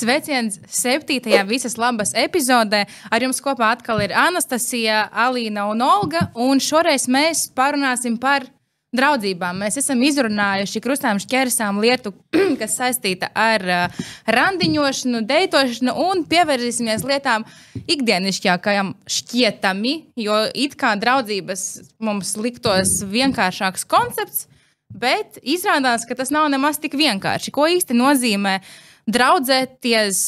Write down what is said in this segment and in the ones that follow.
Sveiciens septītajā visas labas epizodē. Ar jums kopā atkal ir Anastasija, Alīna un Olga. Un šoreiz mēs parunāsim par draudzībām. Mēs esam izrunājuši krustām šķērsām lietu, kas saistīta ar uh, randiņošanu, deitošanu un pievērsīsimies lietām ikdienišķākajām šķietami, jo it kā draudzības mums liktos vienkāršāks koncepts, bet izrādās, ka tas nav nemaz tik vienkārši. Ko īsti nozīmē draudzēties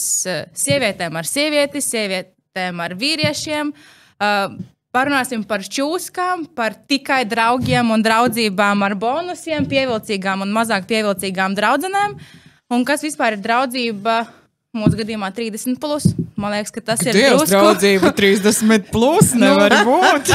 sievietēm ar sievieti, sievietēm ar vīriešiem? Uh, Parunāsim par čūskām, par tikai draugiem un draudzībām ar bonusiem, pievilcīgām un mazāk pievilcīgām draudzenēm. Un kas vispār ir draudzība Mūsu gadījumā 30. Plus. Man liekas, ka tas ir Dievs, drusku. draudzība 30. Plus nevar būt.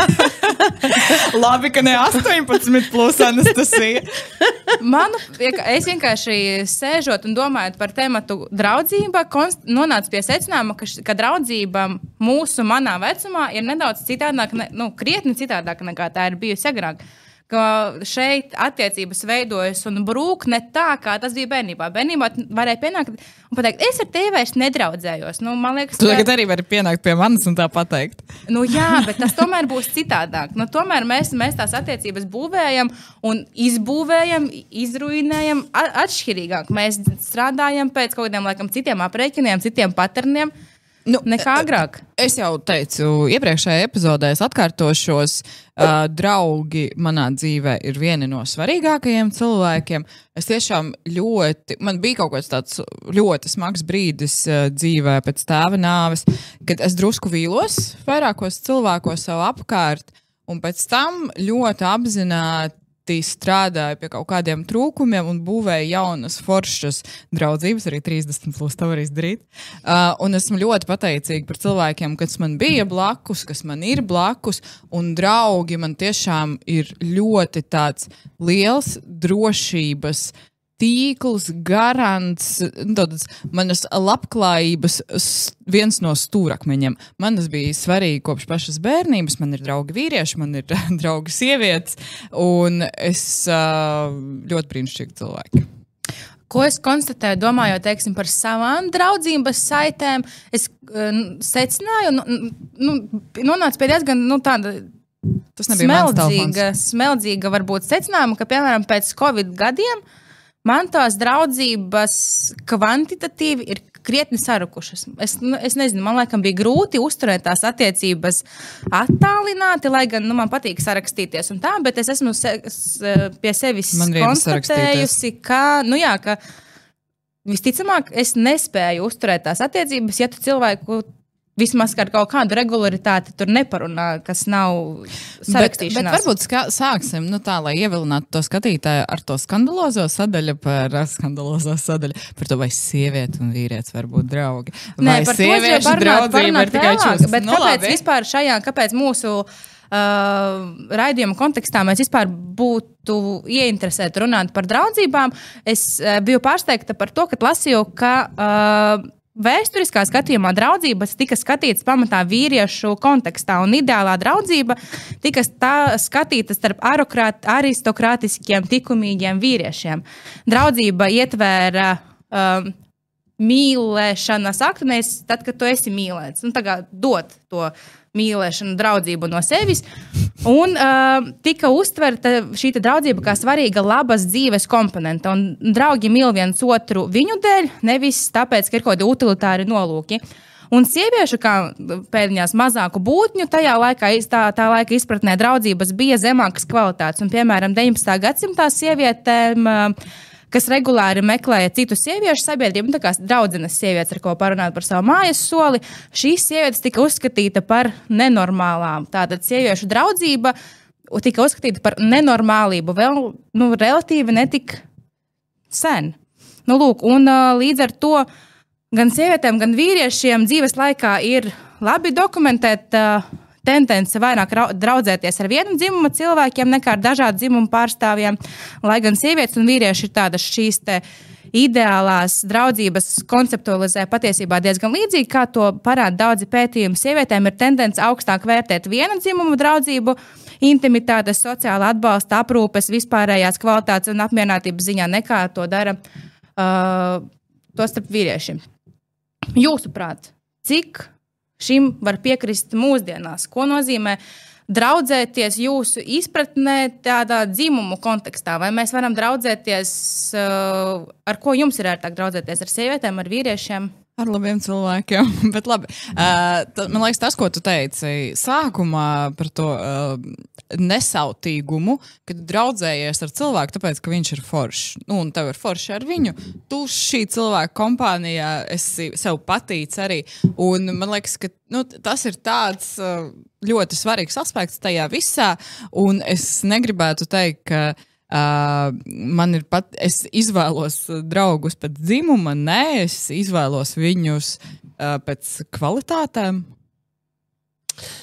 Labi, ka ne 18 plus Anastasija. Manu, es vienkārši sēžot un domājot par tēmu draudzība, nonācu pie secinājuma, ka, ka draudzība mūsu manā vecumā ir nedaudz citādāka, ne, nu, krietni citādāka nekā tā ir bijusi agrāk. Ka šeit attiecības veidojas un brūk ne tā, kā tas bija bērnībā. Bērnībā varēja pienākt un pateikt, es ar tevi vairs nedraudzējos. Nu, man liekas, Tu ka- tagad arī vari pienākt pie manis un tā pateikt. Nu, jā, bet tas tomēr būs citādāk. Nu, tomēr mēs, mēs tās attiecības būvējam un izbūvējam, izruinējam atšķirīgāk. Mēs strādājam pēc kaut kādiem laikam, citiem aprēķiniem, citiem paterniem. Nu, Nekā agrāk. Es jau teicu, iepriekšējā epizodē es atkārtošos, uh, draugi manā dzīvē ir vieni no svarīgākajiem cilvēkiem. Es tiešām ļoti, man bija kaut kāds tāds ļoti smags brīdis uh, dzīvē pēc tēva nāves, kad es drusku vīlos vairākos cilvēkos sev apkārt, un pēc tam ļoti apzināti strādāju pie kaut kādiem trūkumiem un būvēju jaunas, foršas draudzības, arī 30 plus to var izdarīt. Uh, un esmu ļoti pateicīga par cilvēkiem, kas man bija blakus, kas man ir blakus, un draugi man tiešām ir ļoti tāds liels drošības. Tīkls, garants, nu, tāds manas labklājības viens no stūrakmeņiem. Man tas bija svarīgi kopš pašas bērnības. Man ir draugi vīrieši, man ir draugi sievietes, un es uh, ļoti brīnišķīgi cilvēki. Ko es konstatēju, domājot teiksim, par savām draudzības saitēm, es uh, secināju, nu, nu, nonācu pie diezgan nu, tāda smeldzīga, smeldzīga varbūt secinājuma, ka, piemēram, pēc Covid gadiem man tās draudzības kvantitatīvi ir krietni sarukušas. Es, nu, es nezinu, man liekas, bija grūti uzturēt tās attiecības attālināti, lai gan nu, man patīk sarakstīties un tā, bet es esmu se, s, pie sevis konstatējusi, ka, nu jā, ka visticamāk, es nespēju uzturēt tās attiecības, ja tu cilvēku vismaz ar kaut kādu regularitāti tur neparunā, kas nav sarakstīšanās. varbūt ska, sāksim nu, tā, lai ievilinātu to skatītāju ar to skandalozo sadaļu par skandalozo sadaļu par to, vai sieviete un vīrietis var būt draugi. Nē, vai par sieviešu parunāt ir tikai čūskas? Bet Nu, kāpēc labi. vispār šajā, kāpēc mūsu uh, raidījuma kontekstā mēs vispār būtu ieinteresēti runāt par draudzībām? Es uh, biju pārsteigta par to, ka lasīju, ka uh, Vēsturiskā skatījumā draudzības tika skatītas pamatā vīriešu kontekstā, un ideālā draudzība tika skatīta starp aristokrātiskiem, likumīgiem vīriešiem. Draudzība ietvēra um, mīlēšanas aktu, nevis tad, kad tu esi mīlēts. Nu, kā dot to mīlēšanu, draudzību no sevis. Un uh, tika uztverta šī draudzība kā svarīga labas dzīves komponente. Un draugi mīl viens otru viņu dēļ, nevis tāpēc, ka ir kaut kādi utilitāri nolūki. Un sieviešu, kā pēdiņās mazāku būtņu, tajā laikā, tā, tā laika izpratnē, draudzības bija zemākas kvalitātes. Un, piemēram, 19. gadsimtā sievietēm, uh, kas regulāri meklēja citu sieviešu sabiedrību, nu, tā kā draudzenes sievietes, ar ko parunāt par savu mājas soli, šīs sievietes tika uzskatīta par nenormālām. Tātad sieviešu draudzība tika uzskatīta par nenormālību vēl nu, relatīvi netik sen. Nu, lūk, un, līdz ar to gan sievietēm, gan vīriešiem dzīves laikā ir labi dokumentēta uh, tendence vairāk rau- draudzēties ar vienu dzimumu cilvēkiem nekā ar dažādu dzimumu pārstāvjiem. Lai gan sievietes un vīrieši ir tādas šīs ideālās draudzības konceptualizē patiesībā diezgan līdzīgi, kā to parāda daudzi pētījumi. Sievietēm ir tendence augstāk vērtēt viena dzimuma draudzību, intimitātes, sociāla atbalsta, aprūpes, vispārējās kvalitātes un apmierinātības ziņā nekā to dara uh, to starp vīriešiem. jūsuprāt, cik šim var piekrist mūsdienās? Ko nozīmē draudzēties jūsu izpratnē, tādā dzimumu kontekstā? Vai mēs varam draudzēties, uh, ar ko jums ir ērtāk draudzēties? Ar sievietēm, ar vīriešiem? Ar labiem cilvēkiem. Bet labi. Uh, tad, man liekas, tas, ko tu teici sākumā par to uh, nesautīgumu, kad draudzējies ar cilvēku, tāpēc, ka viņš ir foršs. Nu, un tev ir forši ar viņu. Tu šī cilvēka kompānijā esi sev patīc arī. Un man liekas, ka nu, tas ir tāds uh, ļoti svarīgs aspekts tajā visā. Un es negribētu teikt, ka Uh, man ir pat, es izvēlos draugus pēc dzimuma, nē, es izvēlos viņus uh, pēc kvalitātēm,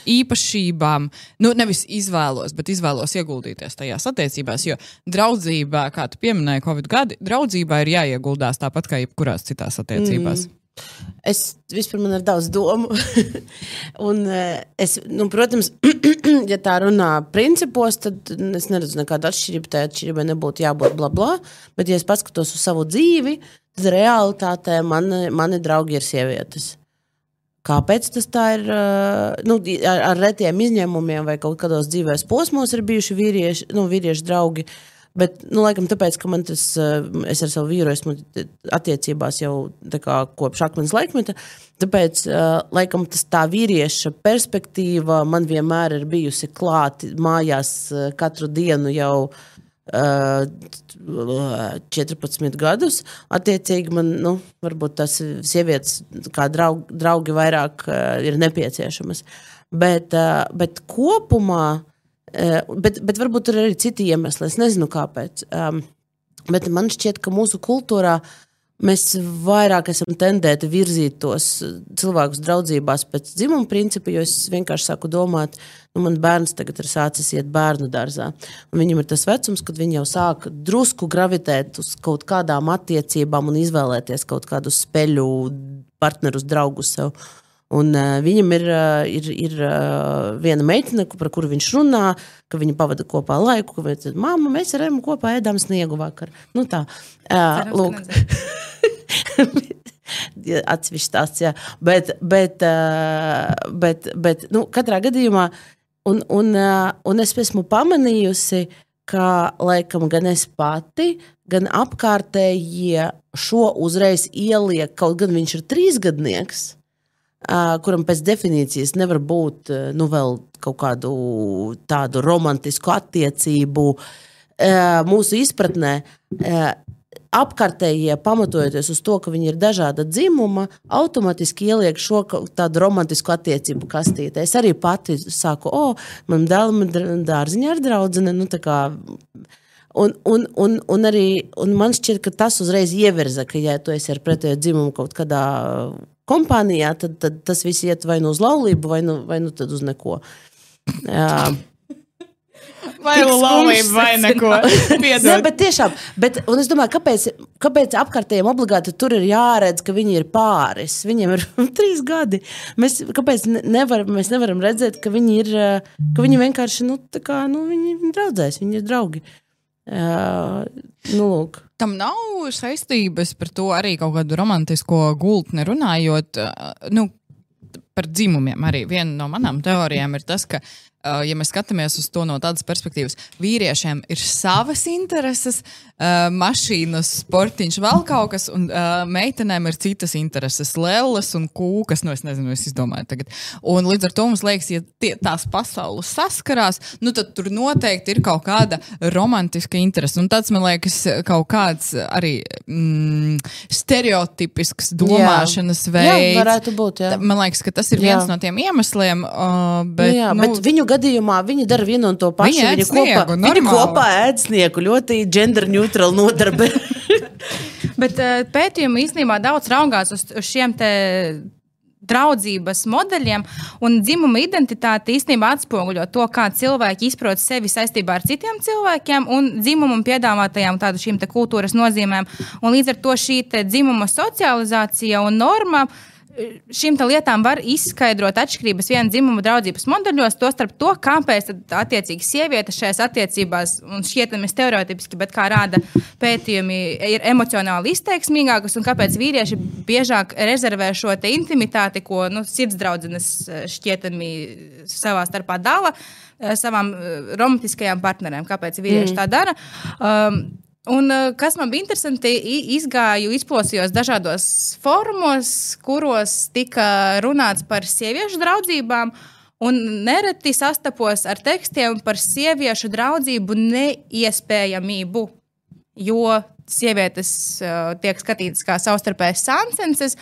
īpašībām. Nu, nevis izvēlos, bet izvēlos ieguldīties tajās attiecībās. Jo draudzībā, kā tu pieminēji, Covid gadi, draudzībā ir jāieguldās tāpat kā jebkurās citās attiecībās. Mm. Es vispār man ir daudz domu. un, eh, es, nu, protams, ja tā runā principos, tad es neredzu nekādu atšķirību. Tā atšķirībai nebūtu jābūt bla bla. Bet, ja es paskatos uz savu dzīvi, tad realitātē mani, mani draugi ir sievietes. Kāpēc tas tā ir? Eh, nu, ar, ar retiem izņēmumiem vai kaut kādos dzīves posmos ir bijuši vīrieši, nu, vīrieši draugi. Uh, Bet, nu, laikam, tāpēc, ka man tas, eh, es ar savu vīru esmu attiecībās jau kā, kopš akmens laikmeta, tāpēc, eh, laikam, tas tā vīrieša perspektīva man vienmēr ir bijusi klāta mājās eh, katru dienu jau. Uh, 14 gadus. Attiecīgi, man nu, varbūt tas sievietes, kā draugi, draugi vairāk ir nepieciešamas. Bet, bet kopumā bet, bet varbūt ir arī citi iemesli. Es nezinu, kāpēc. Bet man šķiet, ka mūsu kultūrā mēs vairāk esam tendēti virzīt tos cilvēkus draudzībās pēc dzimuma principa, jo es vienkārši sāku domāt, nu, man bērns tagad ir sācis iet bērnu dārzā. Viņam ir tas vecums, kad viņi jau sāk drusku gravitēt uz kaut kādām attiecībām un izvēlēties kaut kādus spēļu partnerus, draugus sev. Un, uh, viņam ir, uh, ir, ir uh, viena meitene, par kuru viņš runā, ka viņi pavada kopā laiku. Ka Māma, mēs ar Emu kopā ēdām sniegu vakar. Nu, tā, uh, lūk. Atsevišķi tāds, jā. Bet, bet, uh, bet, bet nu, katrā gadījumā, un, un, uh, un es esmu pamanījusi, ka laikam gan es pati, gan apkārtējie šo uzreiz ieliek, kaut gan viņš ir trīsgadnieks kuram pēc definīcijas nevar būt nu, vēl kaut kādu tādu romantisku attiecību. Mūsu izpratnē apkārtējie, pamatojoties uz to, ka viņi ir dažāda dzimuma, automātiski ieliek šo tādu romantisku attiecību kastītē. Es arī pati saku, o, oh, man dēlam dārziņā ir draudzene. Nu, Un, un, un, un arī un man šķiet, ka tas uzreiz ievirza, ka, ja tu esi ar pretēju dzimumu kaut kādā kompānijā, tad, tad tas viss iet vai nu uz laulību, vai nu, vai nu uz neko. Jā. Vai nu laulība, vai neko. Nē, bet tiešām, bet, un es domāju, kāpēc, kāpēc apkārtējiem obligāti tur ir jāredz, ka viņi ir pāris. Viņiem ir trīs gadi. Mēs, kāpēc nevar, mēs nevaram redzēt, ka viņi ir, ka viņi vienkārši, nu, tā kā, nu, viņi draudzēs, viņi ir draugi. Uh, nu, lūk. Tam nav saistības par to arī kaut kādu romantisko gultni runājot. Nu, par dzimumiem arī viena no manām teorijām ir tas, ka Uh, ja mēs skatāmies uz to no tādas perspektīvas, vīriešiem ir savas intereses, uh, mašīnas, sportiņš, vēl kaut kas, un uh, meitenēm ir citas intereses, lēlas un kūkas. Nu, es nezinu, es izdomāju tagad. Un līdz ar to mums liekas, ja tie, tās pasaules saskarās, nu, tad tur noteikti ir kaut kāda romantiska interese. Un tāds man liekas, kaut kāds arī mm, stereotipisks domāšanas jā. veids. Jā, varētu būt. Jā. Man liekas, ka tas ir viens jā. no tiem iemesliem. Uh, bet, jā, nu, bet viņu gadījumā viņi dara vienu un to pašu. Viņi, viņi, sniegu, kopā, normāli. viņi kopā ēd sniegu. Ļoti gender neutral nodarbe. Bet uh, pētījumi īstenībā daudz raugās uz, šiem te draudzības modeļiem, un dzimuma identitāte īstenībā atspoguļo to, kā cilvēki izprot sevi saistībā ar citiem cilvēkiem un dzimumam piedāvātajām tādu šīm kultūras nozīmēm. Un līdz ar to šī dzimuma socializācija un norma šīm tā lietām var izskaidrot atšķirības viena dzimuma draudzības modeļos, tostarp to, kāpēc attiecīgi sievietes šajās attiecībās, un šķietami stereotipiski, bet kā rāda pētījumi, ir emocionāli izteiksmīgākas, un kāpēc vīrieši biežāk rezervē šo intimitāti, ko nu, sirdsdraudzenes šķietami savā starpā dala savām romantiskajām partnerēm. Kāpēc vīrieši mm. tā dara? Um, Un, eh, kas man bija interesanti, izgāju, izplosījos dažādos formos, kuros tika runāts par sieviešu draudzībām. Un nereti sastapos ar tekstiem par sieviešu draudzību neiespējamību, jo sievietes uh, tiek skatītas kā savstarpējas sansences.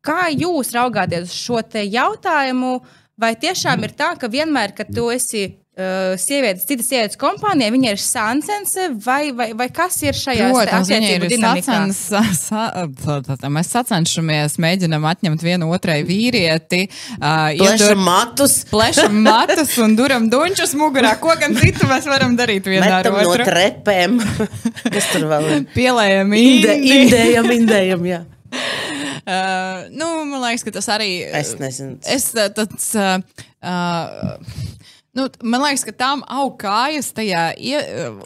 Kā jūs raugāties uz šo jautājumu? Vai tiešām ir tā, ka vienmēr, kad tu esi Uh, sievietes, citas sievietes kompānijā, viņa ir sansense vai, vai, vai kas ir šajā attiecību dinamikā? Sacens, sa, mēs sacenšamies, mēģinam atņemt vienu otrai vīrieti. Uh, plešam matus. Plešam matus un duram dunčus mugurā. Ko gan citu mēs varam darīt vienā ar otru? no trepēm. Kas tur vēl ir? Pielējam inde. Indējam, indējam, jā. Uh, nu, man liekas, ka tas arī. Es nezinu. Es tāds. Uh, uh, Nu, man liekas, ka tam aug kājas tajā ie,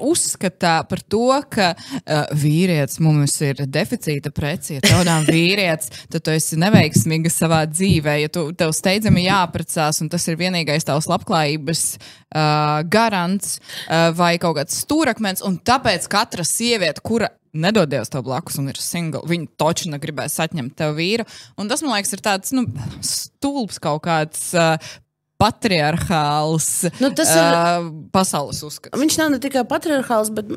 uzskatā par to, ka uh, vīrietis mums ir deficīta preci. Ja tev nav vīrietis, tad tu esi neveiksmīga savā dzīvē. Ja tu, tev steidzami jāprecās, un tas ir vienīgais tavs labklājības uh, garants uh, vai kaut kāds stūrakmens, un tāpēc katra sieviete, kura nedodies tev blakus un ir single. Viņa taču negribēs atņemt tev vīru. Un tas, man liekas, ir tāds nu, stulbs kaut kāds uh, patriarchāls nu, ir, uh, pasaules uzskats. Viņš nav ne tikai patriarchāls, bet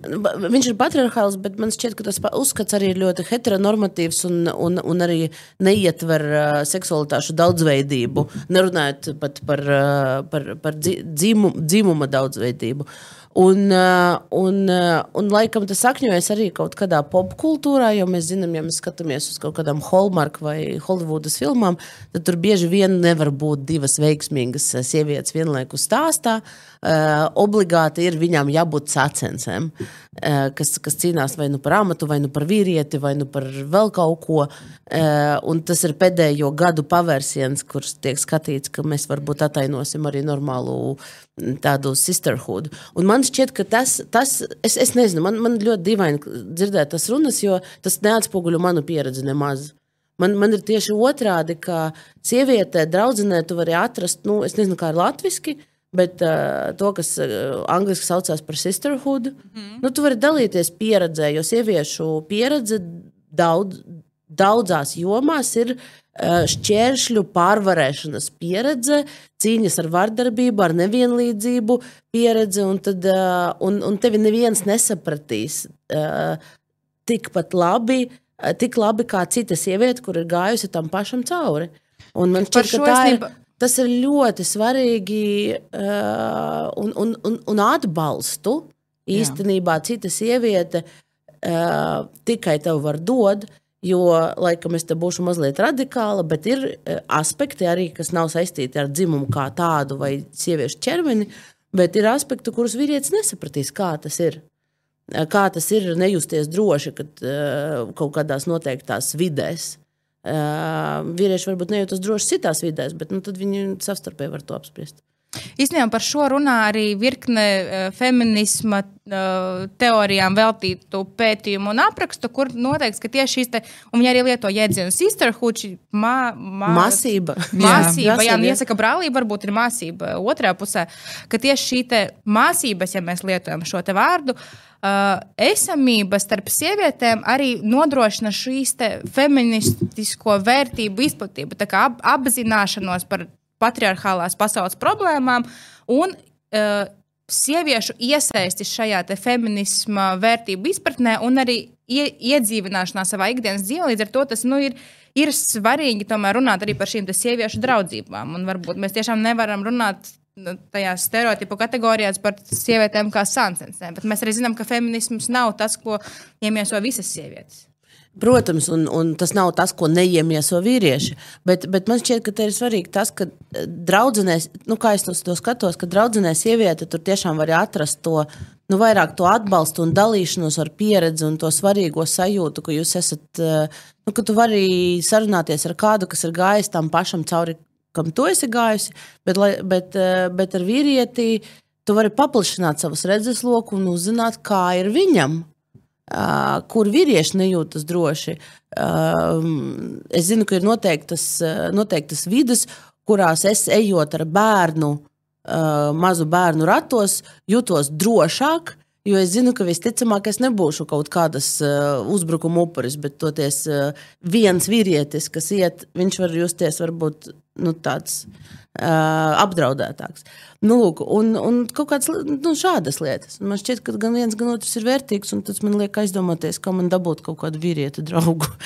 viņš ir patriarchāls, bet man šķiet, ka tas uzskats arī ir ļoti heteronormatīvs un, un, un arī neietver uh, seksualitāšu daudzveidību, nerunājot pat par, uh, par, par dzimu, dzimuma daudzveidību. Uh, Un, uh, un, uh, un laikam tas sakņojas arī kaut kādā popkultūrā, jo mēs zinām, ja mēs skatāmies uz kaut kādām Hallmark vai Hollywoodas filmām, tad tur bieži vien nevar būt divas veiksmīgas uh, sievietes vienlaikus stāstā. Uh, obligāti ir viņām jābūt sacensēm, uh, kas, kas cīnās vai nu par amatu, vai nu par vīrieti, vai nu par vēl kaut ko. Uh, un tas ir pēdējo gadu pavērsiens, kurš tiek skatīts, ka mēs varbūt atainosim arī normālu tādu sisterhood. Un man šķiet, ka tas, tas es, es nezinu, man, man ļoti dīvaini dzirdēt tas runas, jo tas neatspoguļo manu pieredzi nemaz. Man, man ir tieši otrādi, ka sieviete, draudzenē, tu vari atrast, nu, es nezinu, kā ir latviešu, bet uh, to, kas uh, angļuiski saucās par sisterhood, mm -hmm. nu, tu vari dalīties pieredzē, jo sieviešu pieredze daudz, daudzās jomās ir uh, šķēršļu pārvarēšanas pieredze, cīņas ar vardarbību, ar nevienlīdzību pieredze, un, tad, uh, un, un tevi neviens nesapratīs uh, tikpat labi, uh, tik labi kā cita sieviete, kur ir gājusi tam pašam cauri. Un man šķiet, ka tā ir. Tas ir ļoti svarīgi uh, un, un, un, un atbalstu. Īstenībā Jā. cita sieviete uh, tikai tev var dot, jo, laikam, es te būšu mazliet radikāla, bet ir uh, aspekti arī, kas nav saistīti ar dzimumu kā tādu vai sieviešu ķermeni, bet ir aspekti, kurus vīrietis nesapratīs, kā tas ir. Kā tas ir nejusties droši, kad uh, kaut kādās noteiktās vidēs. Vīrieši varbūt nejūtas droši citās vidēs, bet nu, viņi savstarpēji var to apspriest. Īstenībā par šo runā arī virkne feminisma teorijām veltītu pētījumu un aprakstu, kur noteikts, ka tieši šīs, te, un viņi arī lieto jēdzienu sisterhood, mā, mā, māsība. Māsība, jā, jā, jā iesaka brālība, varbūt ir māsība otrā pusē, ka tieši šī māsības, ja mēs lietojam šo te vārdu, uh, uh, esamība starp sievietēm arī nodrošina šīs feministisko vērtību izplatību, tā kā ap, apzināšanos par patriarchālās pasaules problēmām un uh, sieviešu iesaisti šajā feminisma vērtību izpratnē un arī ie, iedzīvināšanā savā ikdienas dzīvē. Līdz ar to tas nu, ir, ir svarīgi tomēr runāt arī par šīm sieviešu draudzībām. Un varbūt mēs tiešām nevaram runāt tajās stereotipu kategorijās par sievietēm kā sansencēm. Bet mēs arī zinām, ka feminisms nav tas, ko iemieso visas sievietes. Protams, un, un tas nav tas, ko neiemieso vīrieši. Bet, bet man šķiet, ka te ir svarīgi tas, ka eh, draudzenēs, nu, kā es to, to skatos, ka draudzenē sieviete tur tiešām var atrast to. Nu, vairāk to atbalstu un dalīšanos ar pieredzi un to svarīgo sajūtu, ka jūs esat, eh, nu, ka tu vari sarunāties ar kādu, kas ir gājis tam pašam cauri, kam tu esi gājusi, bet, bet, eh, bet ar vīrieti tu vari paplašināt savus redzesloku un uzzināt, kā ir viņam. Uh, kur vīrieši nejūtas droši. Uh, es zinu, ka ir noteiktas, uh, noteiktas vidas, kurās es ejot ar bērnu, uh, mazu bērnu ratos, jūtos drošāk. Jo es zinu, ka visticamāk es nebūšu kaut kādas uh, uzbrukuma upuris, bet toties uh, viens vīrietis, kas iet, viņš var justies varbūt nu, tāds uh, apdraudētāks. Nu, lūk, un, un kaut kādas nu, šādas lietas. Un Man šķiet, ka gan viens, gan otrs ir vērtīgs, un tas man liek aizdomāties, kā man dabūt kaut kādu vīrieti draugu.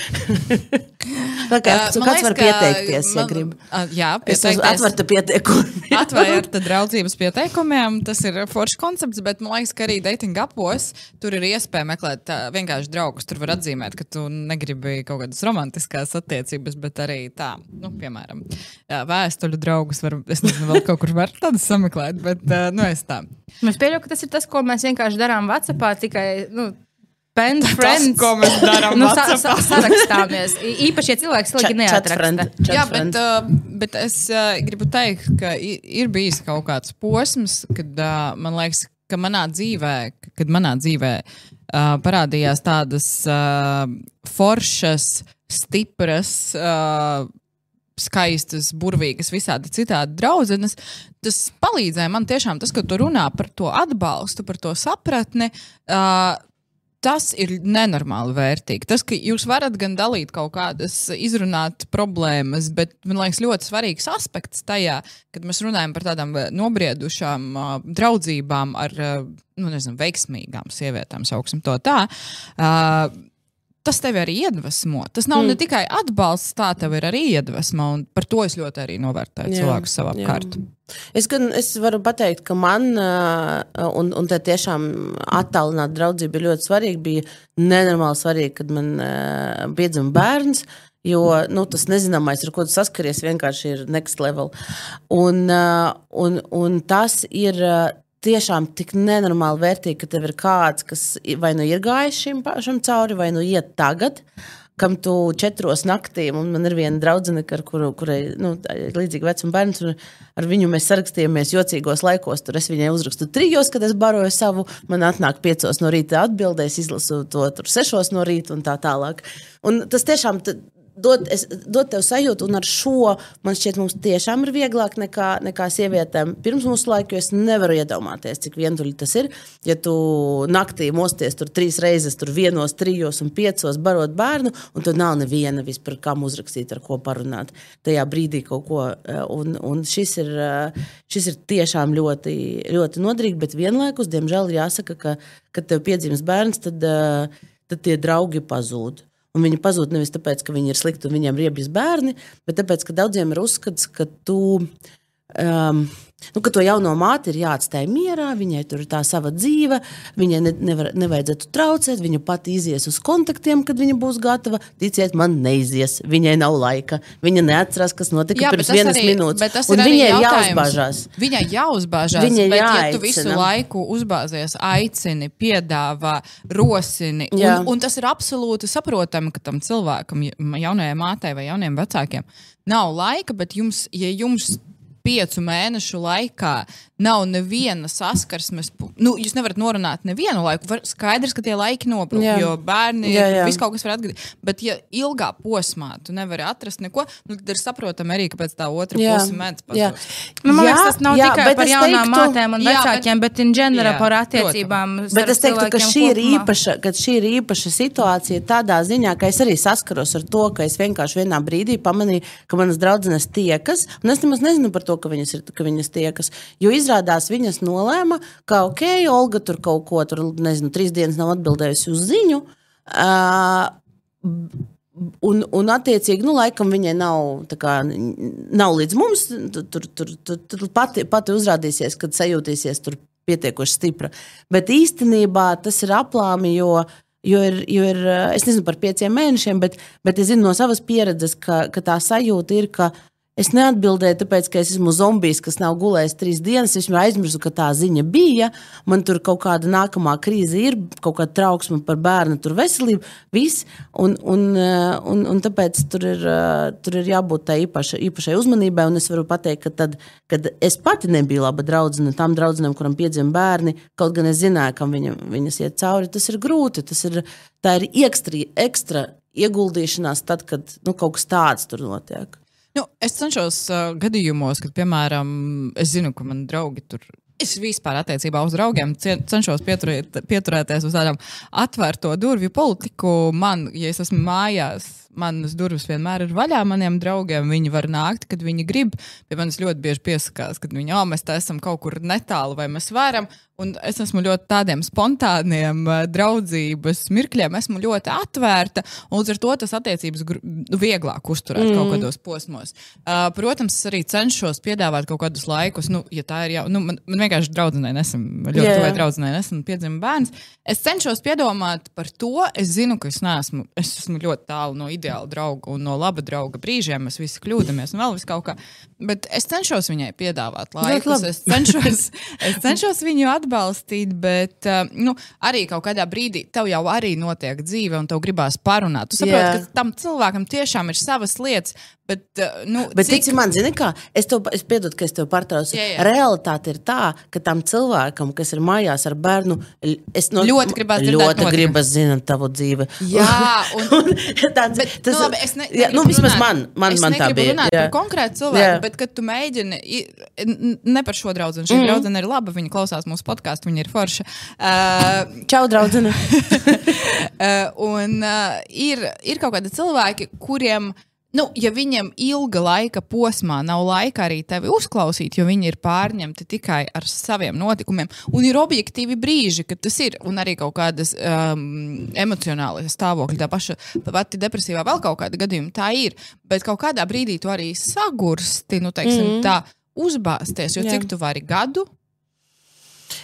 Tā kā, Uh, kāds liekas, var pieteikties, ja man- grib. Uh, Jā, pieteikties. atvērta pieteikumu. Atvērta draudzības pieteikumiem, tas ir foršs koncepts, bet man liekas, ka arī dating apos tur ir iespēja meklēt uh, vienkārši draugus. Tur var atzīmēt, ka tu negribi kaut kādas romantiskās attiecības, bet arī tā, nu, piemēram, vēstuļu draugus var, es nezinu, vēl kaut kur var tādus sameklēt, bet, uh, nu, es tā. Es pieļauju, ka tas ir tas, ko mēs vienkārši darām Vācijā, tikai nu, friends. ko mēs darām nu, sa, WhatsAppā. sa, sarakstāmies. Īpaši, ja cilvēks slīgi neatraksta. Jā, bet, uh, bet es uh, gribu teikt, ka ir bijis kaut kāds posms, kad uh, man liekas, ka manā dzīvē, kad manā dzīvē uh, parādījās tādas uh, foršas, stipras. Uh, Skaistas, burvīgas, visādi citādi draudzenes. Tas palīdzēja man tiešām tas, ka tu runā par to atbalstu, par to sapratni. Uh, Tas ir nenormāli vērtīgi. Tas, ka jūs varat gan dalīt kaut kādas, izrunāt problēmas, bet man liekas, ļoti svarīgs aspekts tajā, kad mēs runājam par tādām nobriedušām uh, draudzībām ar uh, nu, nezinu, veiksmīgām sievietēm, sauksim to tā. Uh, Tas tevi arī iedvesmo. Tas nav mm. ne tikai atbalsts, tā tev ir arī iedvesma. un Par to es ļoti arī novērtēju cilvēkus savā apkārt. Es, gan, es varu pateikt, ka man, un, un te tiešām attālināta draudzība ir ļoti svarīga, bija nenormāli svarīga, kad man piedzima bērns. Jo nu, tas nezināmais, ar ko tu saskaries, vienkārši ir next level. Un, un, un tas ir tiešām tik nenormāli vērtīgi, ka tev ir kāds, kas vai nu ir gājis šim pašam cauri, vai nu iet tagad. Kam tu četros naktī, un man ir viena draudzene, kuru, kurai nu, ir līdzīga vecuma bērns, un ar viņu mēs sarakstījāmies jocīgos laikos. Tur es viņai uzrakstu trijos, kad es baroju savu, man atnāk piecos no rīta atbildēs, izlasu to tur sešos no rīta un tā tālāk. Un tas tiešām t- dod, es, dod tev sajūtu, un ar šo man šķiet, mums tiešām ir vieglāk nekā, nekā sievietēm. Pirms mūsu laika, es nevaru iedomāties, cik vientuļi tas ir. Ja tu naktī mosties tur trīs reizes, tur vienos, trijos un piecos barot bērnu, un tu nav neviena vispār, kam uzrakstīt, ar ko parunāt. Tajā brīdī kaut ko. eh, Un, un šis, ir, eh, šis ir tiešām ļoti, ļoti noderīgi, bet vienlaikus, diemžēl, jāsaka, ka, kad tev piedzimst bērns, tad, eh, tad tie draugi pazūd. Un viņi pazūd nevis tāpēc, ka viņi ir slikti un viņiem ir riebjas bērni, bet tāpēc, ka daudziem ir uzskats, ka tu. Um, Nu, ka to jauno māti ir jāatstāj mierā, viņai tur ir tā sava dzīve, viņai ne, nevar, nevajadzētu traucēt, viņa pati izies uz kontaktiem, kad viņa būs gatava. Ticiet, man neizies, viņai nav laika. Viņa neatcerās, kas notika Jā, pirms vienas arī- minūtes. Un viņai ir jāuzbažās. Viņai jāuzbāžās. Viņai bet, ja tu jāaicina. visu laiku uzbāzies, aicini, piedāvā, rosini, Jā. un, un tas ir absolūti saprotami, ka tam cilvēkam, ja- jaunajai mātei vai jauniem vecākiem, nav laika, bet jums, ja jums piecu mēnešu laikā nav neviena saskarsmes, nu, jūs nevarat norunāt nevienu laiku. Var, skaidrs, ka tie laiki nobrūk, Jā. jo bērni Jā, jā. viss kaut kas var atgadīt. Bet, ja ilgā posmā tu nevari atrast neko, nu, tad ir saprotami arī, ka pēc tā otra Jā. puses mēdz Jā. pazust. Nu, man Jā, liekas, tas nav jā, tikai par jaunām teiktu- mātēm un Jā, vecākiem, bet, bet in general Jā, par attiecībām. Bet es teiktu, ka šī ir, īpaša, ka šī ir īpaša situācija tādā ziņā, ka es arī saskaros ar to, ka es vienkārši vienā brīdī pamanīju, ka manas draudzenes tiekas, un es nemaz nezinu par to, ka viņas, ir, ka viņas tiekas. Jo izrādās viņas nolēma, ka ok, Olga tur kaut ko, tur, nezinu, trīs dienas nav atbildējusi uz ziņu. Uh, Un, un, attiecīgi, nu, laikam viņai nav, kā, nav līdz mums. Tur, tur, tur, tur, pati, pati uzrādīsies, kad sajūtīsies tur pietiekoši stipra. Bet īstenībā tas ir aplāmi, jo, Jo ir, jo ir, es nezinu par pieciem mēnešiem, bet, bet es zinu no savas pieredzes, ka, ka tā sajūta ir, ka Es neatbildēju, tāpēc, ka es esmu zombijs, kas nav gulējis trīs dienas. Es aizmirsu, ka tā ziņa bija. Man tur kaut kāda nākamā krīze ir, kaut kāda trauksme par bērnu veselību. Viss. Un, un, eh, un, un tāpēc tur ir, eh, tur ir jābūt tai īpaša, īpašai uzmanībai. Un es varu pateikt, ka tad, kad es pati nebiju laba draudzene tam draudzenam, kuram piedzima bērni, kaut gan es zināju, kam viņa, viņas iet cauri, tas ir grūti. Tas ir, tā ir ekstra, ekstra ieguldīšanās tad, kad nu, kaut kas tāds tur notiek. Nu, es cenšos uh, gadījumos, kad, piemēram, es zinu, ka man draugi tur. Es vispār attiecībā uz draugiem cenšos pieturēt, pieturēties uz tādām atvērto durvju politiku. Man, ja es esmu mājās, manas durvis vienmēr ir vaļā maniem draugiem. Viņi var nākt, kad viņi grib. Pie manis ļoti bieži piesakās, kad viņi, oh, mēs esam kaut kur netālu vai mēs varam. Un es esmu ļoti tādiem spontāniem draudzības mirkļiem, esmu ļoti atvērta. Līdz ar to tas attiecības nu, vieglāk uzturēt mm. kaut kādos posmos. Uh, protams, es arī cenšos piedāvāt kaut kādus laikus, nu, ja tā ir jau. Nu, man, man vienkārši draudzenei nesen, ļoti yeah. tuvai draudzenei nesen piedzima bērns. Es cenšos piedomāt par to. Es zinu, ka es neesmu, es esmu ļoti tālu no ideāla drauga un no laba drauga brīžiem. Mēs visi kļūdāmies un vēl vis kaut kā. Bet es cenšos viņai piedāvāt laikus. Es cenšos, es cenšos viņu atbalstīt bet uh, nu, arī kaut kādā brīdī tev jau arī notiek dzīve, un tev gribās parunāt. Tu saproti, yeah. ka tam cilvēkam tiešām ir savas lietas. Bet, uh, nu, bet cik... tici man, zini, kā es tev es piedodu, ka es tev pārtraucu. Jā, jā. Realitāte ir tā, ka tam cilvēkam, kas ir mājās ar bērnu, es no, ļoti gribas ļoti gribas zināt tavu dzīvi. Jā, un, un tāds, bet, tas, nu, labi, es ne, jā, nu, vismaz man, man, man tā bija. Runāt jā. par konkrētu cilvēku, jā. bet kad tu mēģini, ne par šo draugu, šī mm. draudzene ir laba, viņa klausās mūsu podkāstu, viņa ir forša. Uh, Čau, draudzene! uh, un uh, ir, ir kaut kādi cilvēki, kuriem Nu, ja viņam ilga laika posmā nav laika arī tevi uzklausīt, jo viņi ir pārņemti tikai ar saviem notikumiem, un ir objektīvi brīži, kad tas ir, un arī kaut kādas um, emocionālas stāvokļi, tā paša pati depresīvā, vēl kaut kāda gadījuma tā ir, bet kaut kādā brīdī tu arī sagursti, nu, teiksim, mm -hmm. tā uzbāzties, jo Jā. cik tu vari gadu,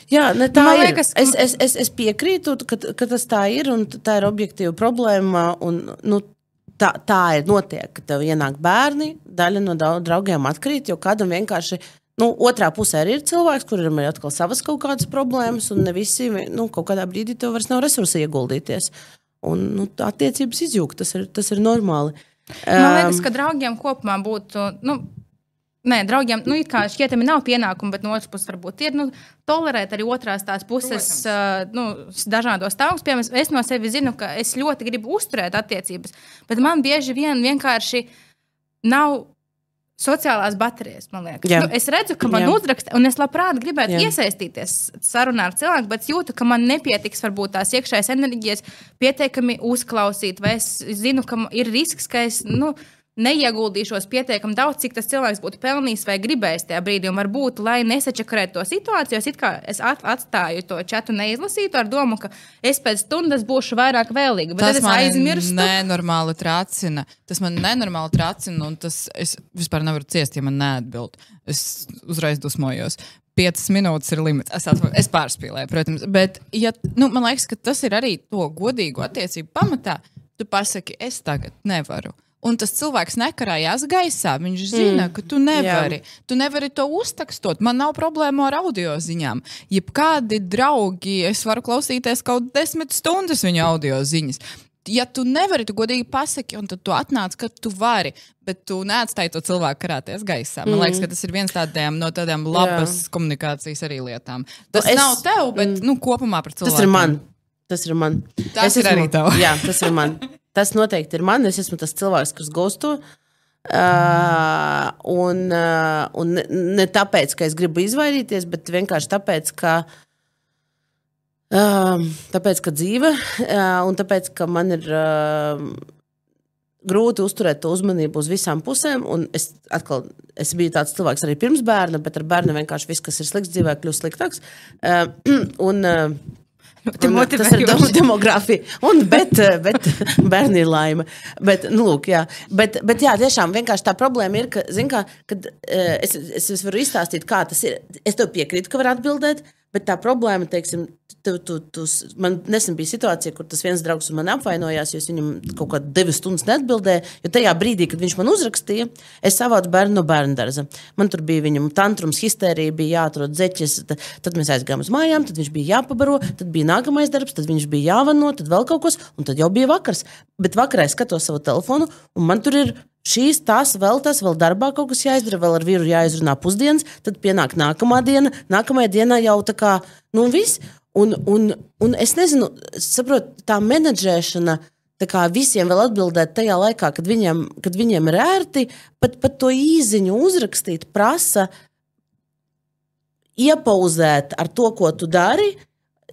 Jā, ne, tā Man ir. Liekas, es, es, es, es piekrītu, ka, ka tas tā ir un tā ir objektīva problēma. Un, nu, tā, tā ir notiek, ka tev ienāk bērni, daļa no draugiem atkrīt, jo kādam vienkārši. Nu, otrā pusē ir cilvēks, kuriem ir atkal savas kaut kādas problēmas, un ne visi nu, kaut kādā brīdī tev vairs nav resursi ieguldīties. Un nu, attiecības izjūgt, tas ir, tas ir normāli. Man liekas, ka draugiem kopumā būtu. Nu, Nē, draugiem, nu, kā šķietami nav pienākumi, bet no otras puses, varbūt ir nu, tolerēt arī otrās tās puses uh, nu, dažādos stāvokļos. Piemēram, es no sevis zinu, ka es ļoti gribu uzturēt attiecības, bet man bieži vien vienkārši nav sociālās baterijas. Nu, es redzu, ka man Jā. uzraksta, un es labprāt gribētu Jā. iesaistīties sarunā ar cilvēku, bet jūtu, ka man nepietiks varbūt tās iekšējās enerģijas pietiekami uzklausīt, vai es zinu, ka ir risks, ka es. Nu, neieguldīšos pietiekami daudz, cik tas cilvēks būtu pelnījis vai gribējis tajā brīdī. Un varbūt, lai nesačakarētu to situāciju, es atstāju to čatu neizlasītu ar domu, ka es pēc stundas būšu vairāk vēlīga. Bet tas man aizmirstu. nenormāli tracina. Tas man nenormāli tracina, un tas es vispār nevaru ciest, ja man neatbild. Es uzreiz dusmojos. Piecas minūtes ir limits. Es, atvar, es pārspīlēju, protams. Bet ja, nu, man liekas, ka tas ir arī to godīgu attiecību pamatā. Tu pasaki, es tagad nevaru. Un tas cilvēks nekarājās gaisā. Viņš zina, mm. ka tu nevari. Jā. Tu nevari to uztakstot. Man nav problēmu ar audio ziņām. Jebkādi draugi, es varu klausīties kaut desmit stundas viņa audio ziņas. Ja tu nevari, tu godīgi pasaki, un tad tu atnāc, ka tu vari, bet tu neatstāji to cilvēku karāties gaisā. Man mm. liekas, ka tas ir viens tādiem, no tādām labas Jā. komunikācijas arī lietām. Tas es, nav tev, bet mm. nu, kopumā par cilvēku. Tas ir man. Tas ir man. Tas es ir esmu, arī tev. Jā, tas ir man. Tas noteikti ir man. Es esmu tas cilvēks, kurš gūstu. Uh, un, uh, un ne, ne tāpēc, ka es gribu izvairīties, bet vienkārši tāpēc, ka, uh, tāpēc, ka dzīve uh, un tāpēc, ka man ir uh, grūti uzturēt to uzmanību uz visām pusēm. Es, atkal, es biju tāds cilvēks arī pirms bērna, bet ar bērnu vienkārši viss, kas ir slikts dzīvē, kļūst sliktāks. Uh, un, uh, tas ir demogrāfija. Un, bet, bet bērni ir laime. Bet, nu, lūk, jā. Bet, bet jā, tiešām vienkārši tā problēma ir, ka, kā, kad, es, es, es varu izstāstīt, kā tas ir. Es tev piekrītu, ka var atbildēt, Bet tā problēma, teiksim, tu, tu, tu, man nesen bija situācija, kur tas viens draugs man apvainojās, jo es viņam kaut kādā divas stundas neatbildēju. Jo tajā brīdī, kad viņš man uzrakstīja, es savācu bērnu no bērnu dārza. Man tur bija viņam tantrums, histērija, bija jāatrod zeķis. Tad, mēs aizgājām uz mājām, tad viņš bija jāpabaro, tad bija nākamais darbs, tad viņš bija jāvano, tad vēl kaut kas, un tad jau bija vakars. Bet vakarā es skatos savu telefonu, un man tur ir šīs, tās, vēl tas, vēl darbā kaut kas jāizdara, vēl ar vīru jāizrunā pusdienas, tad pienāk nākamā diena, nākamajā dienā jau tā kā, nu, viss. Un, un, un es nezinu, saprotu, tā menedžēšana. Tā kā visiem vēl atbildēt tajā laikā, kad viņiem, kad viņiem ir ērti, pat, pat to īziņu uzrakstīt, prasa iepauzēt ar to, ko tu dari,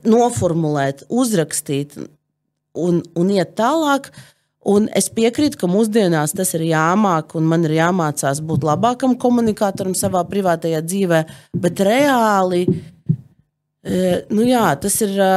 noformulēt, uzrakstīt un, un iet tālāk. Uh, Un es piekrītu, ka mūsdienās tas ir jāmāk, un man ir jāmācās būt labākam komunikatoram savā privātajā dzīvē, bet reāli e, nu jā, tas ir. E,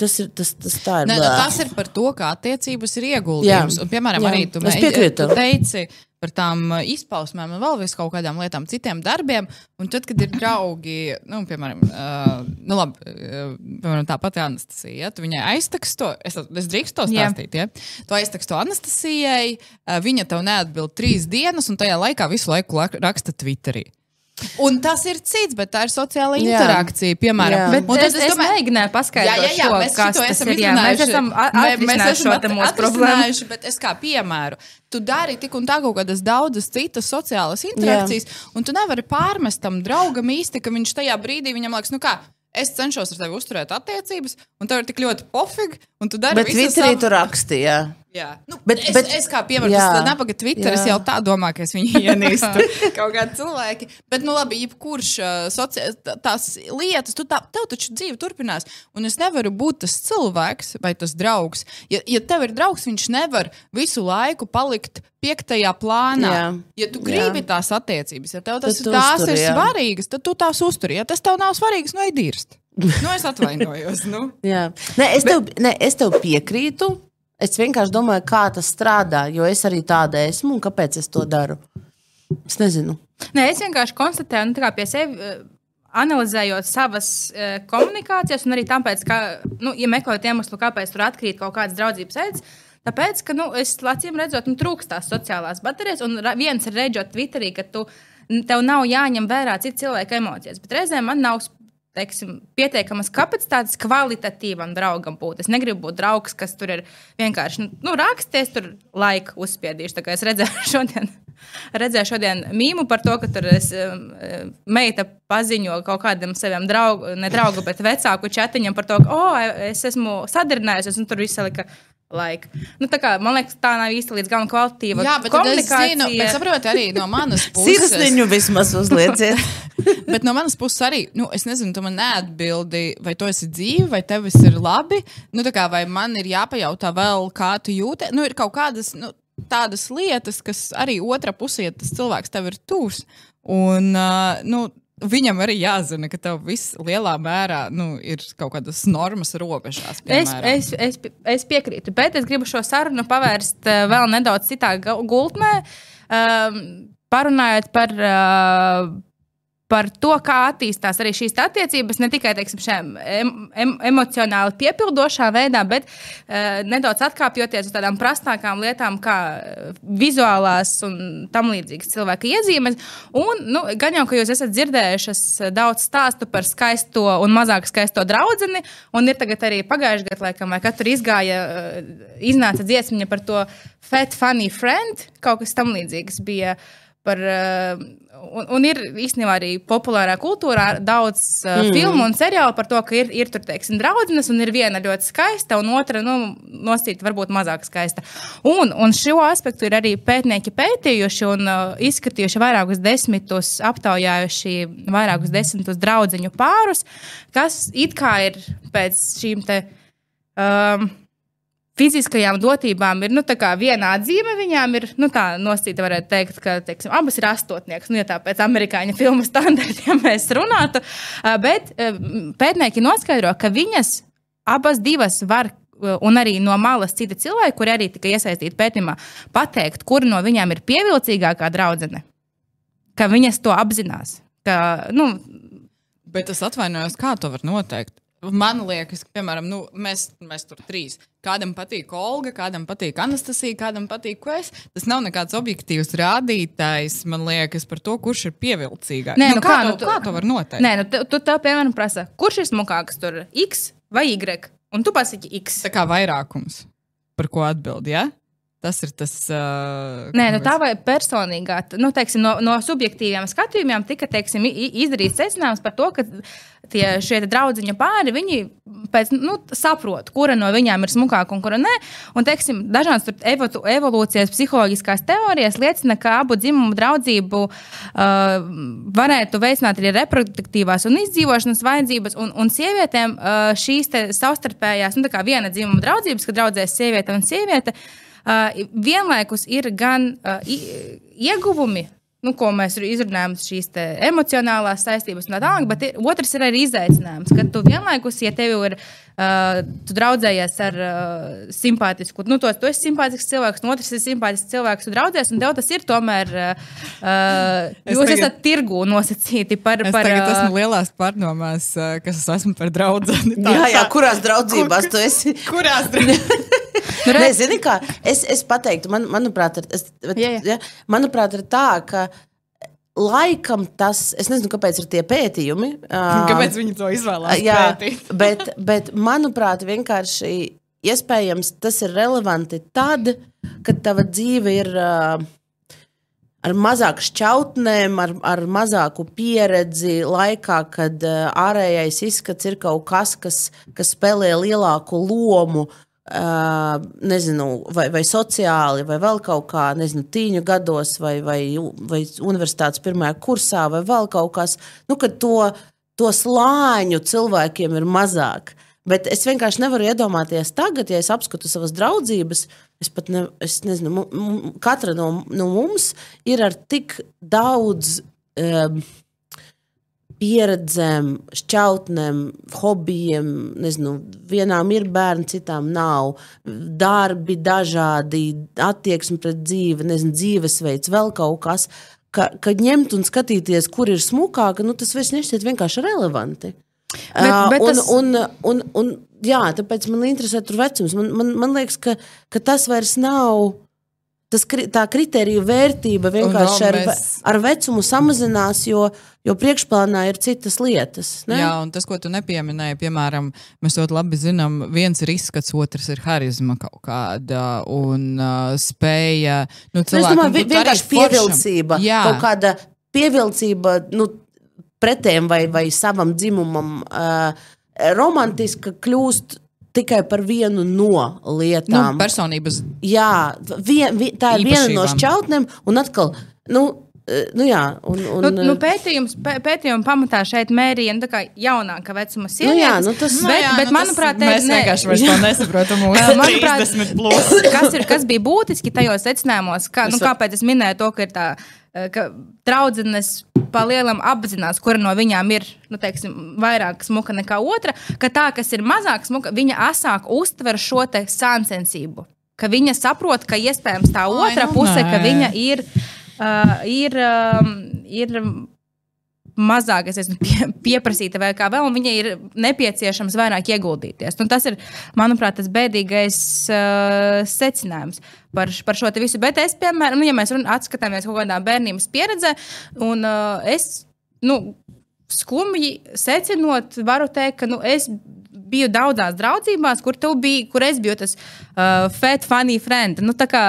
tas ir, tas, tas, ir ne, nu, tas ir par to, kā attiecības ir ieguldījums. Un, piemēram, jā, arī tu, mē, tu teici, par tām uh, izpausmēm un vēl vis kaut kādām lietām, citiem darbiem. Un tad, kad ir draugi, nu, piemēram, uh, nu, labi, uh, piemēram tā pati Anastasija, ja, tu viņai aizteksto, es, es drīkstu to stāstīt, ja? tu aizteksto Anastasijai, uh, viņa tev neatbild trīs dienas, un tajā laikā visu laiku raksta Twitterī. Un tas ir cits, bet tā ir sociāla interakcija. Piemēram, bet es, es, es domāju, paskaidrot, jā, jā, jā, to, kas tas ir. Jā, mēs esam atrisinājuši šo problēmu. Bet es kā piemēru, tu dari tik un tā kaut kādas daudzas citas sociālas interakcijas, jā. un tu nevari pārmest tam draugam īsti, ka viņš tajā brīdī viņam liekas, nu kā, es cenšos ar tevi uzturēt attiecības, un tev ir tik ļoti pofīgi, un tu dari bet visu. Bet Twitterī savu... tu rakstīji. Jā, nu, bet, es, bet, es kā piemēru, tas nabaga Twitter, jā. es jau tā domāju, ka es viņu ienīstu. kaut kādi cilvēki. Bet, nu, labi, jebkurš uh, soci... tās lietas, tu tā, tev taču dzīve turpinās. Un es nevaru būt tas cilvēks vai tas draugs. Ja, ja tev ir draugs, viņš nevar visu laiku palikt piektajā plānā. Jā. Ja tu gribi jā. tās attiecības, ja tev tas, tās uztur, ir jā. svarīgas, tad tu tās uzturi. Ja tas tev nav svarīgs, nu, iedirst. Nu, es atvainojos. Nu. Nē, es, tev, Bet... ne, es tev piekrītu. Es vienkārši domāju, kā tas strādā, jo es arī tāda esmu un kāpēc es to daru. Es nezinu. Nē, es vienkārši konstatēju, nu, pie sevis eh, analizējot savas uh, komunikācijas, un arī tāpēc, ka, nu, ja meklējot iemeslu, kāpēc tur atkrīt kaut kādas draudzības veids, tāpēc, ka, nu, es acīm redzot, nu, trūkst tās sociālās baterijas, un viens ir redzot Twitterī, ka tu, tev nav jāņem vērā citu cilvēku emocijas, bet reizēm man nav teiksim, pietiekamas kapacitātes kvalitatīvam draugam būt. Es negribu būt draugs, kas tur ir vienkārši nu, raksties, tur laika uzspiedīšu. Tā kā es redzēju šodien. Redzēju šodien mīmu par to, ka tur es, um, meita paziņo kaut kādam saviem draugam, ne draugu, bet vecāku čatiņam par to, ka, oh, es esmu sadarbinājusies, un tur viss lika laika. Nu, kā, man liekas, tā nav īsti līdz galam kvalitatīva. Jā, bet es zinu, bet saprotu arī no manas puses. Sirsniņu vismaz uzlieciet. bet no manas puses arī, nu, es nezinu, tu man neatbildi, vai tu esi dzīvi, vai tev viss ir labi. Nu, kā, vai man ir jāpajautā vēl, kā tu jūti. Nu, ir kaut kādas nu, tādas lietas, kas arī otrā pusē tas cilvēks tev ir tūs. Un, uh, nu, Viņam arī jāzina, ka tev viss lielā mērā nu, ir kaut kādas normas robežās. Piemēram. Es, es, es, es piekrītu, bet es gribu šo sarunu pavērst uh, vēl nedaudz citā gultnē. Um, parunājot par uh, par to, kā attīstās arī šīs attiecības, ne tikai teiksim, em, em, emocionāli piepildošā veidā, bet uh, nedaudz atkāpjoties uz tādām prastākām lietām, kā vizuālās un tam līdzīgas cilvēka iezīmes. Un, nu, gan jau, ka jūs esat dzirdējušas daudz stāstu par skaisto un mazāk skaisto draugu, un ir tagad arī pagājušajā gadā, laikam, kad tur izgāja, uh, iznāca dziesmiņa par to Fat Funny Friend, kaut kas tam līdzīgs bija. Par, uh, Un, un ir īstenībā arī populārā kultūrā daudz uh, mm. filmu un seriālu par to, ka ir, ir tur, teiksim, draudzenes, un ir viena ļoti skaista, un otra, nu, nosacīta varbūt mazāk skaista. Un, un šo aspektu ir arī pētnieki pētījuši un uh, izskatījuši vairākus desmitus, aptaujājuši vairākus desmitus draudziņu pārus, kas it kā ir pēc šīm te. Um, fiziskajām dotībām ir nu, viena atzīme. Viņām ir nu, tā nosacīta, varētu teikt, ka teiksim, abas ir astotnieks. Nu, ja tā pēc amerikāņu filmu standartiem mēs runātu. Bet pētnieki noskaidro, ka viņas abas divas var. Un arī no malas citi cilvēki, kuri arī tika iesaistīti pētījumā, pateikt, kura no viņām ir pievilcīgākā draudzene. Ka viņas to apzinās. Ka, nu, Bet es atvainojos, kā to var noteikt. Man liekas, ka, piemēram, nu, mēs, mēs tur trīs. Kādam patīk Olga, kādam patīk Anastasija, kādam patīk Kvēs. Tas nav nekāds objektīvs rādītājs, man liekas, par to, kurš ir pievilcīgāks. Nē, nu kā, kā, to, nu tu- kā to var noteikt? Nē, nu, tu, tu tev, piemēram, prasa, kurš ir smukāks, tur X vai Y? Un tu pasaki X. Tā kā vairākums, par ko atbild, ja? Tas ir tas. Uh, Nē, nu tā vai personīgā, nu, teiksim, no, no subjektīviem skatījumiem tika teiksim, izdarīts secinājums par to, ka tie šie draugiņa pāri viņi pēc, nu, saprot, kura no viņām ir smukāka un kura nē. Un, teiksim, dažādas evo- evolūcijas psiholoģiskās teorijas liecina, ka abu dzimumu draudzību uh, varētu veicināt arī reproduktīvās un izdzīvošanas vajadzības. Un, un sievietēm uh, šīs savstarpējās, nu, tā kā viena dzimuma draudzības, kad draudzēs sieviete un sieviete. Uh, vienlaikus ir gan ieguvumi, nu, ko mēs izrunājam, šīs emocionālās saistības un tā tālāk, bet ir, otrs ir arī izaicinājums, ka tu vienlaikus, ja tev ir, uh, tu draudzējies ar uh, simpātisku, nu, tos, tu esi simpātisks cilvēks, un otrs ir simpātisks cilvēks, tu draudzējies, un tev tas ir tomēr, uh, Es jūs tagad- esat tirgu nosacīti par, Es par tagad uh, esmu lielās pārdomās, uh, kas es esmu par draugu. Jā, jā, kurās draudzībās tu esi? Kurās draudzībās? Nu, redz- zini, kā es, es pateiktu, man, manuprāt, ir, es, bet, Jā, jā. ja, manuprāt, ir tā, ka laikam tas, es nezinu, kāpēc ir tie pētījumi. Kāpēc viņi to izvēlējās? Jā, pētīt? bet, bet manuprāt, vienkārši iespējams tas ir relevanti tad, kad tava dzīve ir. Ar mazāku šķautnēm, ar, ar mazāku pieredzi, laikā, kad ārējais izskats ir kaut kas, kas, kas spēlē lielāku lomu, uh, nezinu, vai, vai sociāli, vai vēl kaut kā, nezinu, tīņu gados, vai, vai, vai universitātes pirmajā kursā, vai vēl kaut kas, nu, kad to, to slāņu cilvēkiem ir mazāk. Bet es vienkārši nevaru iedomāties, tagad, ja es apskatu savas draudzības, es pat ne, es nezinu, katra no, no mums ir ar tik daudz um, pieredzēm, šķautnēm, hobijiem. Nezinu, vienām ir bērni, citām nav. Darbi dažādi, attieksme pret dzīvi, nezinu, dzīvesveids, vēl kaut kas. Ka, kad ņemt un skatīties, kur ir smukāka, nu, tas viss nešķiet vienkārši relevanti. Bet- bet un, tas- un, un, un, jā, tāpēc man interesē tur vecums. Man, man, man liekas, ka, ka tas vairs nav. Tas, tā kriterija vērtība vienkārši ar, ve- mēs- ar vecumu samazinās, jo, jo priekšplānā ir citas lietas. Ne? Jā, un tas, ko tu nepieminēji, piemēram, mēs ļoti labi zinām, viens ir izskats, otrs ir harizma kaut kāda un uh, spēja. Nu, Nu, Es domāju, cilvēkam vienkārši pievilcība, Jā, kaut kāda pievilcība nu, pretējiem vai, vai savam dzimumam, uh, romantiska kļūst tikai par vienu no nu, lietām. personības. Jā, vien, vi, tā ir viena no Īpašībām. šķautnēm, un atkal, nu, eh, nu jā, un, un, Nu, nu, pētījums, pē, pētījuma pamatā šeit mērīja nu, tā kā jaunāka vecuma sievietes. jā, nu tas- bet, jā, bet nu, tas- manuprāt, mēs ne- vienkārši vairs to nesaprotam. Manuprāt, 30 plus. kas, ir, kas bija būtiski tajos secinājumos, kā, nu, kāpēc es minēju to, ka ir tā, ka draudzenes palielam apzinās, kura no viņām ir nu, teiksim, vairāk smuka nekā otra, ka tā, kas ir mazāk smuka, viņa asāk uztver šo sāncensību. Ka viņa saprot, ka iespējams tā Ai, otra nu puse, ka nē. viņa ir, uh, ir, um, ir mazāk es esmu pie, pieprasīta vai kā vēl, un viņai ir nepieciešams vairāk ieguldīties. Un tas ir, manuprāt, tas bēdīgais uh, secinājums par, par šo visu. Bet es, piemēram, nu, ja mēs run- atskatāmies kaut kādā bērnības pieredzē, un uh, es nu, skumji secinot, varu teikt, ka nu, es biju daudzās draudzībās, kur, tu biji, kur es biju tas uh, fat, funny friend. Nu, tā kā,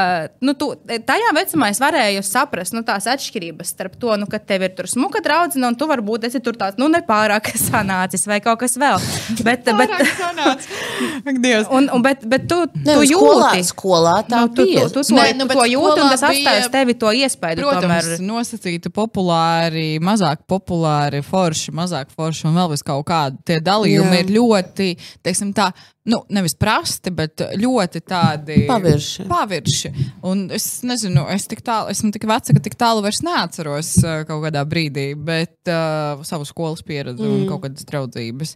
nu, tu, tajā vecumā es varēju saprast nu, tās atšķirības starp to, nu, ka tev ir tur smuka draudzene, un tu varbūt esi tur tāds nu, nepārāk sanācis vai kaut kas vēl. Bet, bet, un, un, bet, bet tu, Ne, tu skolā, jūti. skolā tā Nu, tu, tu, tu, to, Nē, Nē, nu, to jūti, un skolā tas atstāja bija- uz tevi to iespēju. Protams, tomēr. nosacīti populāri, mazāk populāri, forši, mazāk forši un vēl vis kaut kādi. Tie dalījumi Jā. ir ļoti, teiksim, tā, nu, nevis prasti, bet ļoti tādi Pavirši. pavirši. Un es nezinu, es tik tālu, esmu tik veca, ka tik tālu vairs neatceros uh, kaut kādā brīdī, bet uh, savu skolas pieredzi mm. un kaut kādas draudzības.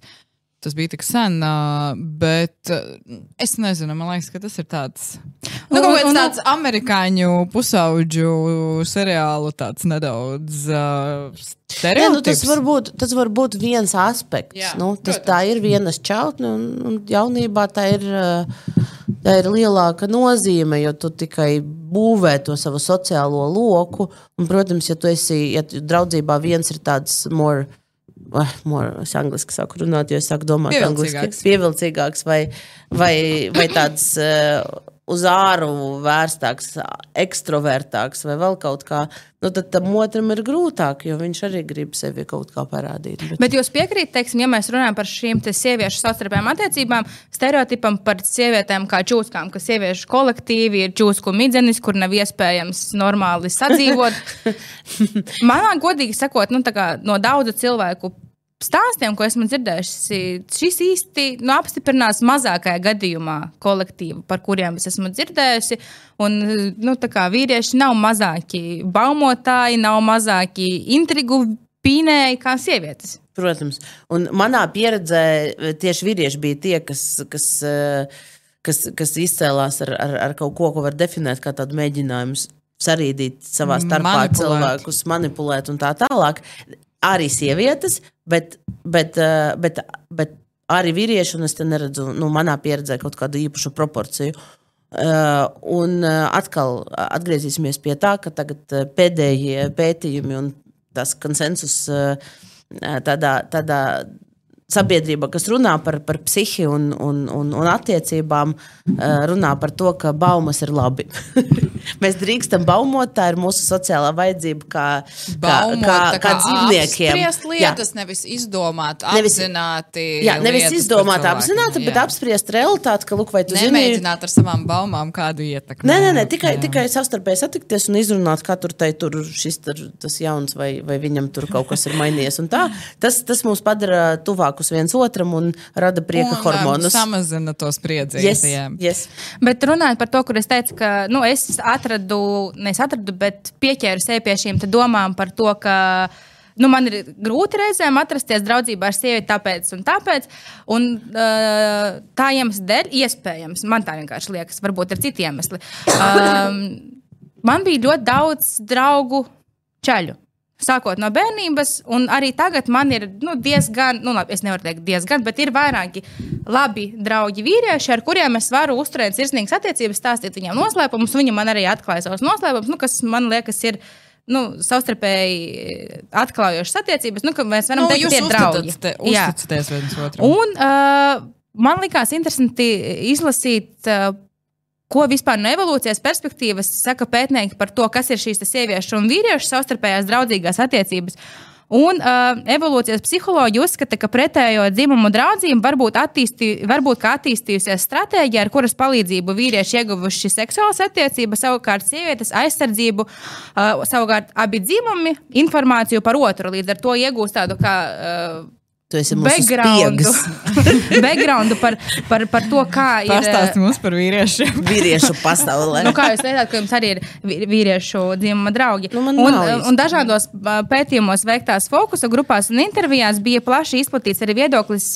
Tas bija tik sen, bet es nezinu, man liekas, ka tas ir tāds. Nu, kaut kāds tāds amerikāņu pusauģu seriālu tāds nedaudz uh, Jā, nu, tas, var būt, tas var būt viens aspekts. Jā, nu, tas, protams. tā ir viena šķautne, un, un jaunībā tā ir, tā ir lielāka nozīme, jo tu tikai būvē to savu sociālo loku. Un, protams, ja tu esi ja tu draudzībā, viens ir tāds more. More, es angliski saku runāt, jo es sāku domāt, Pievilcīgāks. angliski, pievilcīgāks vai, vai, vai tāds uh, uz āru vērstāks, ekstravertāks vai vēl kaut kā. Nu, tad tam otram ir grūtāk, jo viņš arī grib sevi kaut kā parādīt. Bet, Bet jūs piekrītat, teiksim, ja mēs runājam par šīm sieviešu savstarpējām attiecībām, stereotipam par sievietēm kā čūskām, ka sieviešu kolektīvi ir čūsku midzenis, kur nav iespējams normāli sadzīvot. Manā godīgi sakot, nu, no daudzu cilvēku stāstiem, ko esmu dzirdējusi, šis īsti nu, apstiprinās mazākajā gadījumā kolektīvu, par kuriem es esmu dzirdējusi. Un, nu, vīrieši nav mazāki baumotāji, nav mazāki intrigu pīnēji kā sievietes. protams, un manā pieredzē eh, tieši vīrieši bija tie, kas. kas eh, Kas, kas izcēlās ar, ar, ar kaut ko, ko var definēt kā tādu mēģinājumu sarīdīt savā starpā Manipulēt. cilvēkus, manipulēt un tā tālāk. Arī sievietes, bet, bet, eh, bet, bet arī vīrieši, un es te neredzu, nu, manā pieredzē kaut kādu īpašu proporciju. Uh, un uh, atkal atgriezīsimies pie tā, ka tagad pēdējie pētījumi un tas konsensus uh, tādā, tādā sabiedrībā, kas runā par, par psihi un, un, un, un attiecībām, uh, runā par to, ka baumas ir labi. Mēs drīkstam baumot, tā ir mūsu sociālā vajadzība, kā, kā, Baumot, kā, tā kā dzīvniekiem. Apspriest lietas, Jā. nevis izdomāt, apzināti. Jā, nevis izdomāt, apzināti, bet jā. apspriest realitāti, ka, lūk, vai tu zini, Nemēģināt ar savām baumām kādu ietekmi. Nē, nē, nē tikai, tikai savstarpēji satikties un izrunāt, kā tur, tai, tur šis tur, tas jauns vai, vai viņam tur kaut kas ir mainījies. un tā. Tas, tas mūs padara tuvākus viens otram un rada prieka Un, hormonus. Samazina to spriedzi. Yes, yes. Bet runājot par to, kur es teicu, ka nu, es atradu, nevis atradu, bet pieķēru sevi pie šīm te domām par to, ka. Nu, man ir grūti reizēm atrasties draudzībā ar sievieti, tāpēc un tāpēc. Un, uh, tā iemesla dēļ, iespējams, man tā vienkārši liekas, varbūt ir citi iemesli. Um, man bija ļoti daudz draugu čaļu. Sākot no bērnības, un arī tagad man ir nu, diezgan, nu, labi, es nevaru teikt, diezgan, bet ir vairāki labi draugi vīrieši, ar kuriem es varu uzturēt sirsnīgas attiecības, stāstīt viņiem noslēpumus. Viņi man arī atklāja savus noslēpumus, nu, kas man liekas, ir nu, savstarpēji atklājošas attiecības. Nu, ka mēs varam Nu, teikt, ka tie ir draugi. uzticaties viens otram. Un uh, man likās interesanti izlasīt. Uh, Ko vispār no evolūcijas perspektīvas saka pētnieki par to, kas ir šīs sieviešu un vīriešu savstarpējās draudzīgās attiecības? Un uh, evolūcijas psiholoģija uzskata, ka pretējo dzimumu draudzība var būt, attīstī, varbūt attīstījusies stratēģija, ar kuras palīdzību vīrieši ieguvuši seksuālas attiecības, savukārt sievietes aizsardzību, uh, savukārt abi dzimumi informāciju par otru. Līdz ar to iegūst tādu kā. Uh, Tu esi mūsu backgroundu, backgroundu par, par, par to, kā ir. Pastāsti mums par vīriešiem. vīriešu pasaulē. Nu, kā jūs teicāt, ka jums arī ir vī- vīriešu dzimuma draugi? Nu, un, nav īsti. un dažādos ā, pētījumos veiktās fokusa grupās un intervijās bija plaši izplatīts arī viedoklis,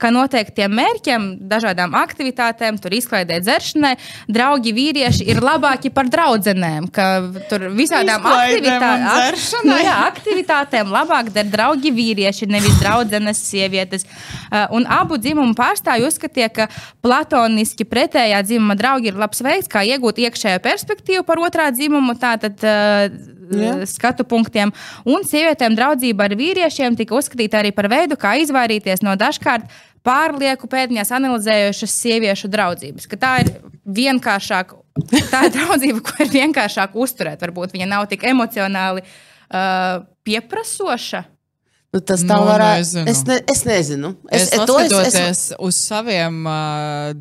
ka noteiktiem mērķiem, dažādām aktivitātēm, tur izklaidē dzeršanai, draugi vīrieši ir labāki par draudzenēm. Ka tur visādām un aktivitātēm, dzeršanai? nu, jā, aktivitātēm labāk der draugi vīrieši, nevis draudzenes sievietes. Uh, un abu dzimumu pārstāvji uzskatīja, ka platoniski pretējā dzimuma draugi ir labs veids, kā iegūt iekšējo perspektīvu par otrā dzimumu tātad, Jā. skatu punktiem. Un sievietēm draudzība ar vīriešiem tika uzskatīta arī par veidu, kā izvairīties no dažkārt pārlieku pētņās analizējošas sieviešu draudzības. Ka tā ir vienkāršāk, tā ir draudzība, ko ir vienkāršāk uzturēt. Varbūt viņa nav tik emocionāli uh, pieprasoša. Nu, tas tā Nu, varētu būt. Es, ne, es nezinu. Es, es, to es, es, es... uz saviem uh,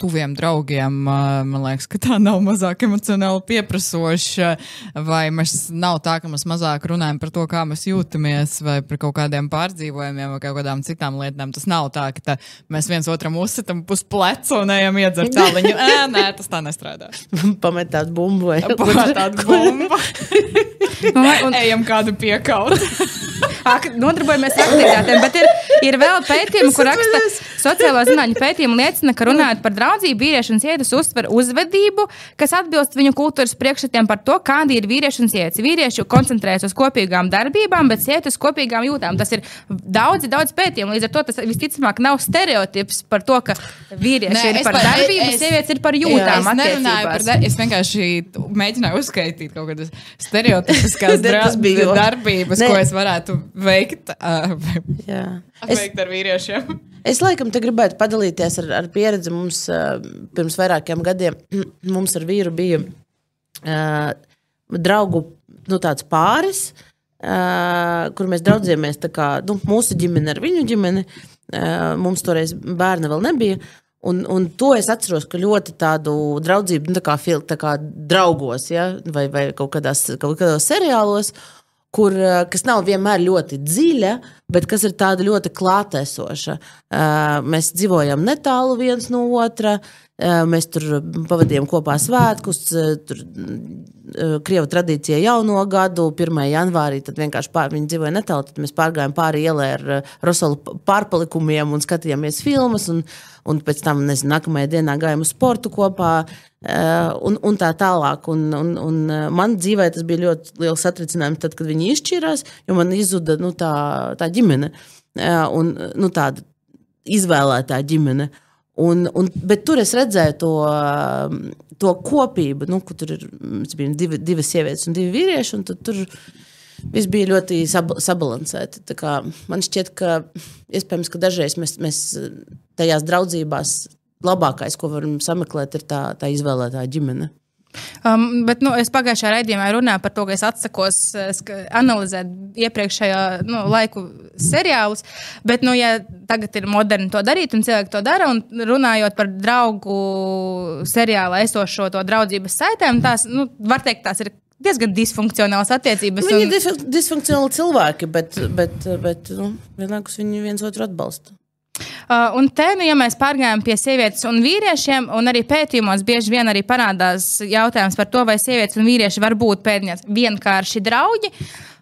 tuviem draugiem, man liekas, ka tā nav mazāk emocionāli pieprasoša. Vai mēs nav tā, ka mēs mazāk runājam par to, kā mēs jūtamies, vai par kaut kādiem pārdzīvojumiem, vai kaut kādām citām lietām. Tas nav tā, ka tā, mēs viens otram uzsitam pus plecu un ejam iedzert tāliņu. Ē, nē, tas tā nestrādā. pametāt bumbu vai Tāda bumba. Un, un, Ejam kādu piekaut. ak, nodarbojamies ar aktivitātēm, bet ir, ir vēl pētījumi, kur raksta, sociālo zinātņu pētījumi liecina, ka runājot par draudzību, vīrieši un sievietes uztver uzvedību, kas atbilst viņu kultūras priekšstatiem par to, kādi ir vīrieši un sievietes. Vīrieši koncentrējas uz kopīgām darbībām, bet sievietes kopīgām jūtām. Tas ir daudz, daudz pētījumu. Līdz ar to tas visticamāk nav stereotips par to, ka vīrieši Nē, ir par par, darbību, es, sievietes ir par jūtām. Es nerunāju par darbību. Es vienkārši mēģināju uzskaitīt kaut kādas stereotipiskas darbības, ne. ko es varētu veikt, uh, veikt es, ar vīriešiem. Es laikam te gribētu padalīties ar, ar pieredzi. Mums uh, pirms vairākiem gadiem mums ar vīru bija uh, draugu nu, pāris. Uh, kur mēs draudzījāmies, kā nu, mūsu ģimene ar viņu ģimeni. Uh, mums toreiz bērna vēl nebija. Un, un to es atceros, ka ļoti tādu draudzību, nu, tā kā, fil, tā kā draugos, ja? vai, vai kaut, kādās, kaut kādos seriālos, kur, eh, kas nav vienmēr ļoti dziļa, bet kas ir tāda ļoti klātesoša. Eh, mēs dzīvojam netālu viens no otra, mēs tur pavadījām kopā svētkus, tur Krievijas tradīcija jauno gadu, 1. janvārī. Tad vienkārši pār, viņi dzīvoja netālu, tad mēs pārgājām pāri ielai ar Rosolu pārpalikumiem un skatījāmies filmas. Un, un pēc tam, nezinu, nākamajā dienā gājām uz sportu kopā, uh, un, un tā tālāk. Un, un, un uh, man dzīvē tas bija ļoti liels satricinājums, tad, kad viņi izšķirās, jo man izzuda nu, tā, tā ģimene, uh, un nu, tāda izvēlētā ģimene. Un, un, bet tur es redzēju to, to kopību, nu, kur tur ir divi, divas sievietes un divi vīrieši. Un tur viss bija ļoti sab sabalansēti. Man šķiet, ka iespējams, ka dažreiz mēs, mēs tajās draudzībās labākais, ko varam sameklēt, ir tā, tā izvēlētā ģimene. Um, bet nu, es pagājušajā raidījumā runāju par to, ka es atsakos analizēt iepriekšējo nu, laiku seriālus. Bet, nu, ja tagad ir moderni to darīt, un cilvēki to dara, un runājot par draugu seriālā esošo to draudzības saitēm, tās, nu, var teikt, tās ir diezgan disfunkcionāls attiecības. Viņi ir un... disfunkcionāli cilvēki, bet, bet, bet nu, vienlaikus viņi viens otru atbalsta. Uh, un te, nu, ja mēs pārgājām pie sievietes un vīriešiem, un arī pētījumos bieži vien arī parādās jautājums par to, vai sievietes un vīrieši var būt pēdiņās vienkārši draugi.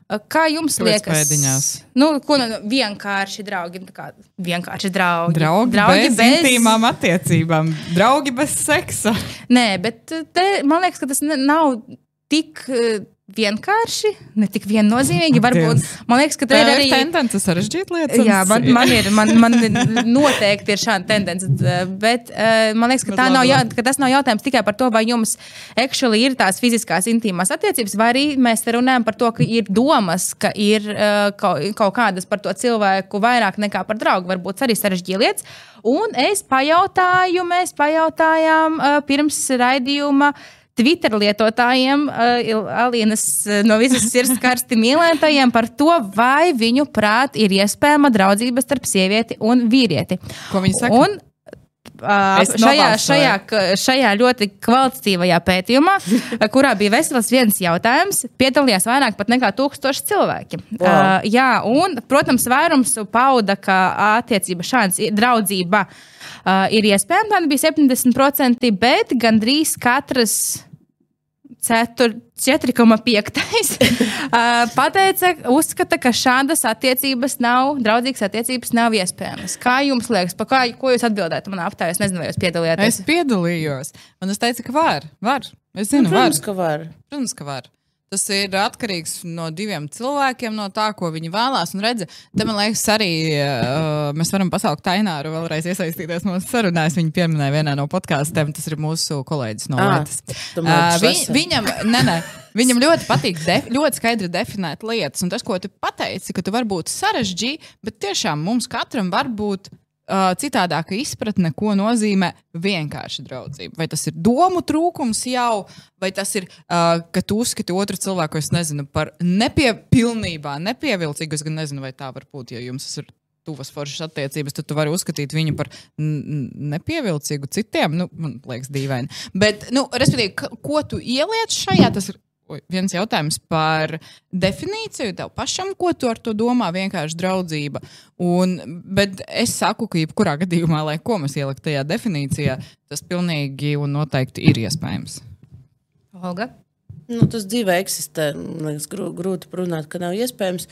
Uh, kā jums Kāpēc liekas? Pēdiņās? Nu, ko nu, vienkārši draugi? Nu, kā, vienkārši draugi. Draugi, draugi bez, bez intīmām attiecībām, draugi bez seksa. Nē, bet te, man liekas, ka tas nav tik vienkārši, ne tik viennozīmīgi. Varbūt, man liekas, ka tā ir arī tendence sarežģīt lietas. Jā, man, man ir, man, man noteikti ir šāda tendence, bet uh, man liekas, ka, nav, jā, ka tas nav jautājums tikai par to, vai jums actually ir tās fiziskās intīmās attiecības, vai arī mēs runājam par to, ka ir domas, ka ir uh, kaut, kādas par to cilvēku vairāk nekā par draugu, varbūt arī sarežģīja lietas. Un es pajautāju, mēs pajautājām uh, pirms raidījuma. Twitter lietotājiem, uh, Alīnas uh, no visas sirds karsti mīlētājiem par to, vai viņu prāt ir iespējama draudzība starp sievieti un vīrieti. Ko viņi saka? Un, šajā, šajā, šajā ļoti kvalitatīvajā pētījumā, kurā bija vesels viens jautājums, piedalījās vairāk nekā tūkstoši cilvēki. Wow. Uh, jā, un, protams, vairums pauda, ka attiecība šāda draudzība uh, uh, ir iespējams. Tā bija 70%, bet gandrīz katrs. 4,5. uh, pateica, uzskata, ka šādas attiecības nav, draudzīgas attiecības nav iespējamas. Kā jums liekas, kā, ko jūs atbildētu manā aptaujā? Es nezinu, vai jūs piedalījāties. Es piedalījos, un es teicu, ka var. var. Es zinu, nu, protams, var. ka var. Protams, ka var. Tas ir atkarīgs no diviem cilvēkiem, no tā, ko viņi vēlās. Un redzi, te man liekas, arī uh, mēs varam pasaukt Taināru vēlreiz iesaistīties mūsu sarunās. Viņa pieminēja vienā no podkāstiem, tas ir mūsu kolēģis no ah, Latvijas. Uh, vi, viņam, ne, ne, viņam ļoti patīk def, ļoti skaidri definēt lietas. Un tas, ko tu pateici, ka tu varbūt sarežģīji, bet tiešām mums katram var būt Uh, citādāka izpratne, ko nozīmē vienkārši draudzība. Vai tas ir domu trūkums jau, vai tas ir, uh, ka tu uzskati otru cilvēku, es nezinu, par nepiepilnībā, nepievilcīgu. Es gan nezinu, vai tā var būt, ja jums ir tuvas foršas attiecības, tad tu vari uzskatīt viņu par nepievilcīgu citiem. Nu, man liekas, dīvaini. Bet, nu, respektīvi, ko tu ieliec šajā, tas ir viens jautājums par definīciju tev pašam, ko tu ar to domā, vienkārši draudzība. Un, bet es saku, ka jebkurā gadījumā, lai ko mēs ieliktu tajā definīcijā, tas pilnīgi un noteikti ir iespējams. Olga? Nu, tas dzīvē eksistē. Man liekas, grūti runāt, ka nav iespējams.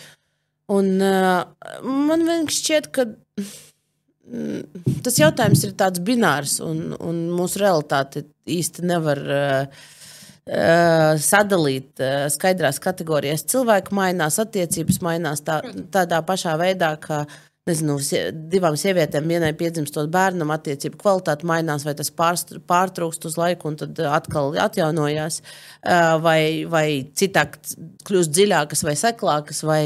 Un, uh, man vienkārši šķiet, ka mm, tas jautājums ir tāds binārs, un, un mūsu realitāte īsti nevar uh, sadalīt uh, skaidrās kategorijās. Cilvēki mainās, attiecības mainās tā, tādā pašā veidā, ka nezinu, divām sievietēm vienai piedzimstot bērnam, attiecību kvalitāte mainās, vai tas pārtrūkst uz laiku un tad atkal atjaunojās, uh, vai, vai citāk kļūst dziļākas vai seklākas, vai,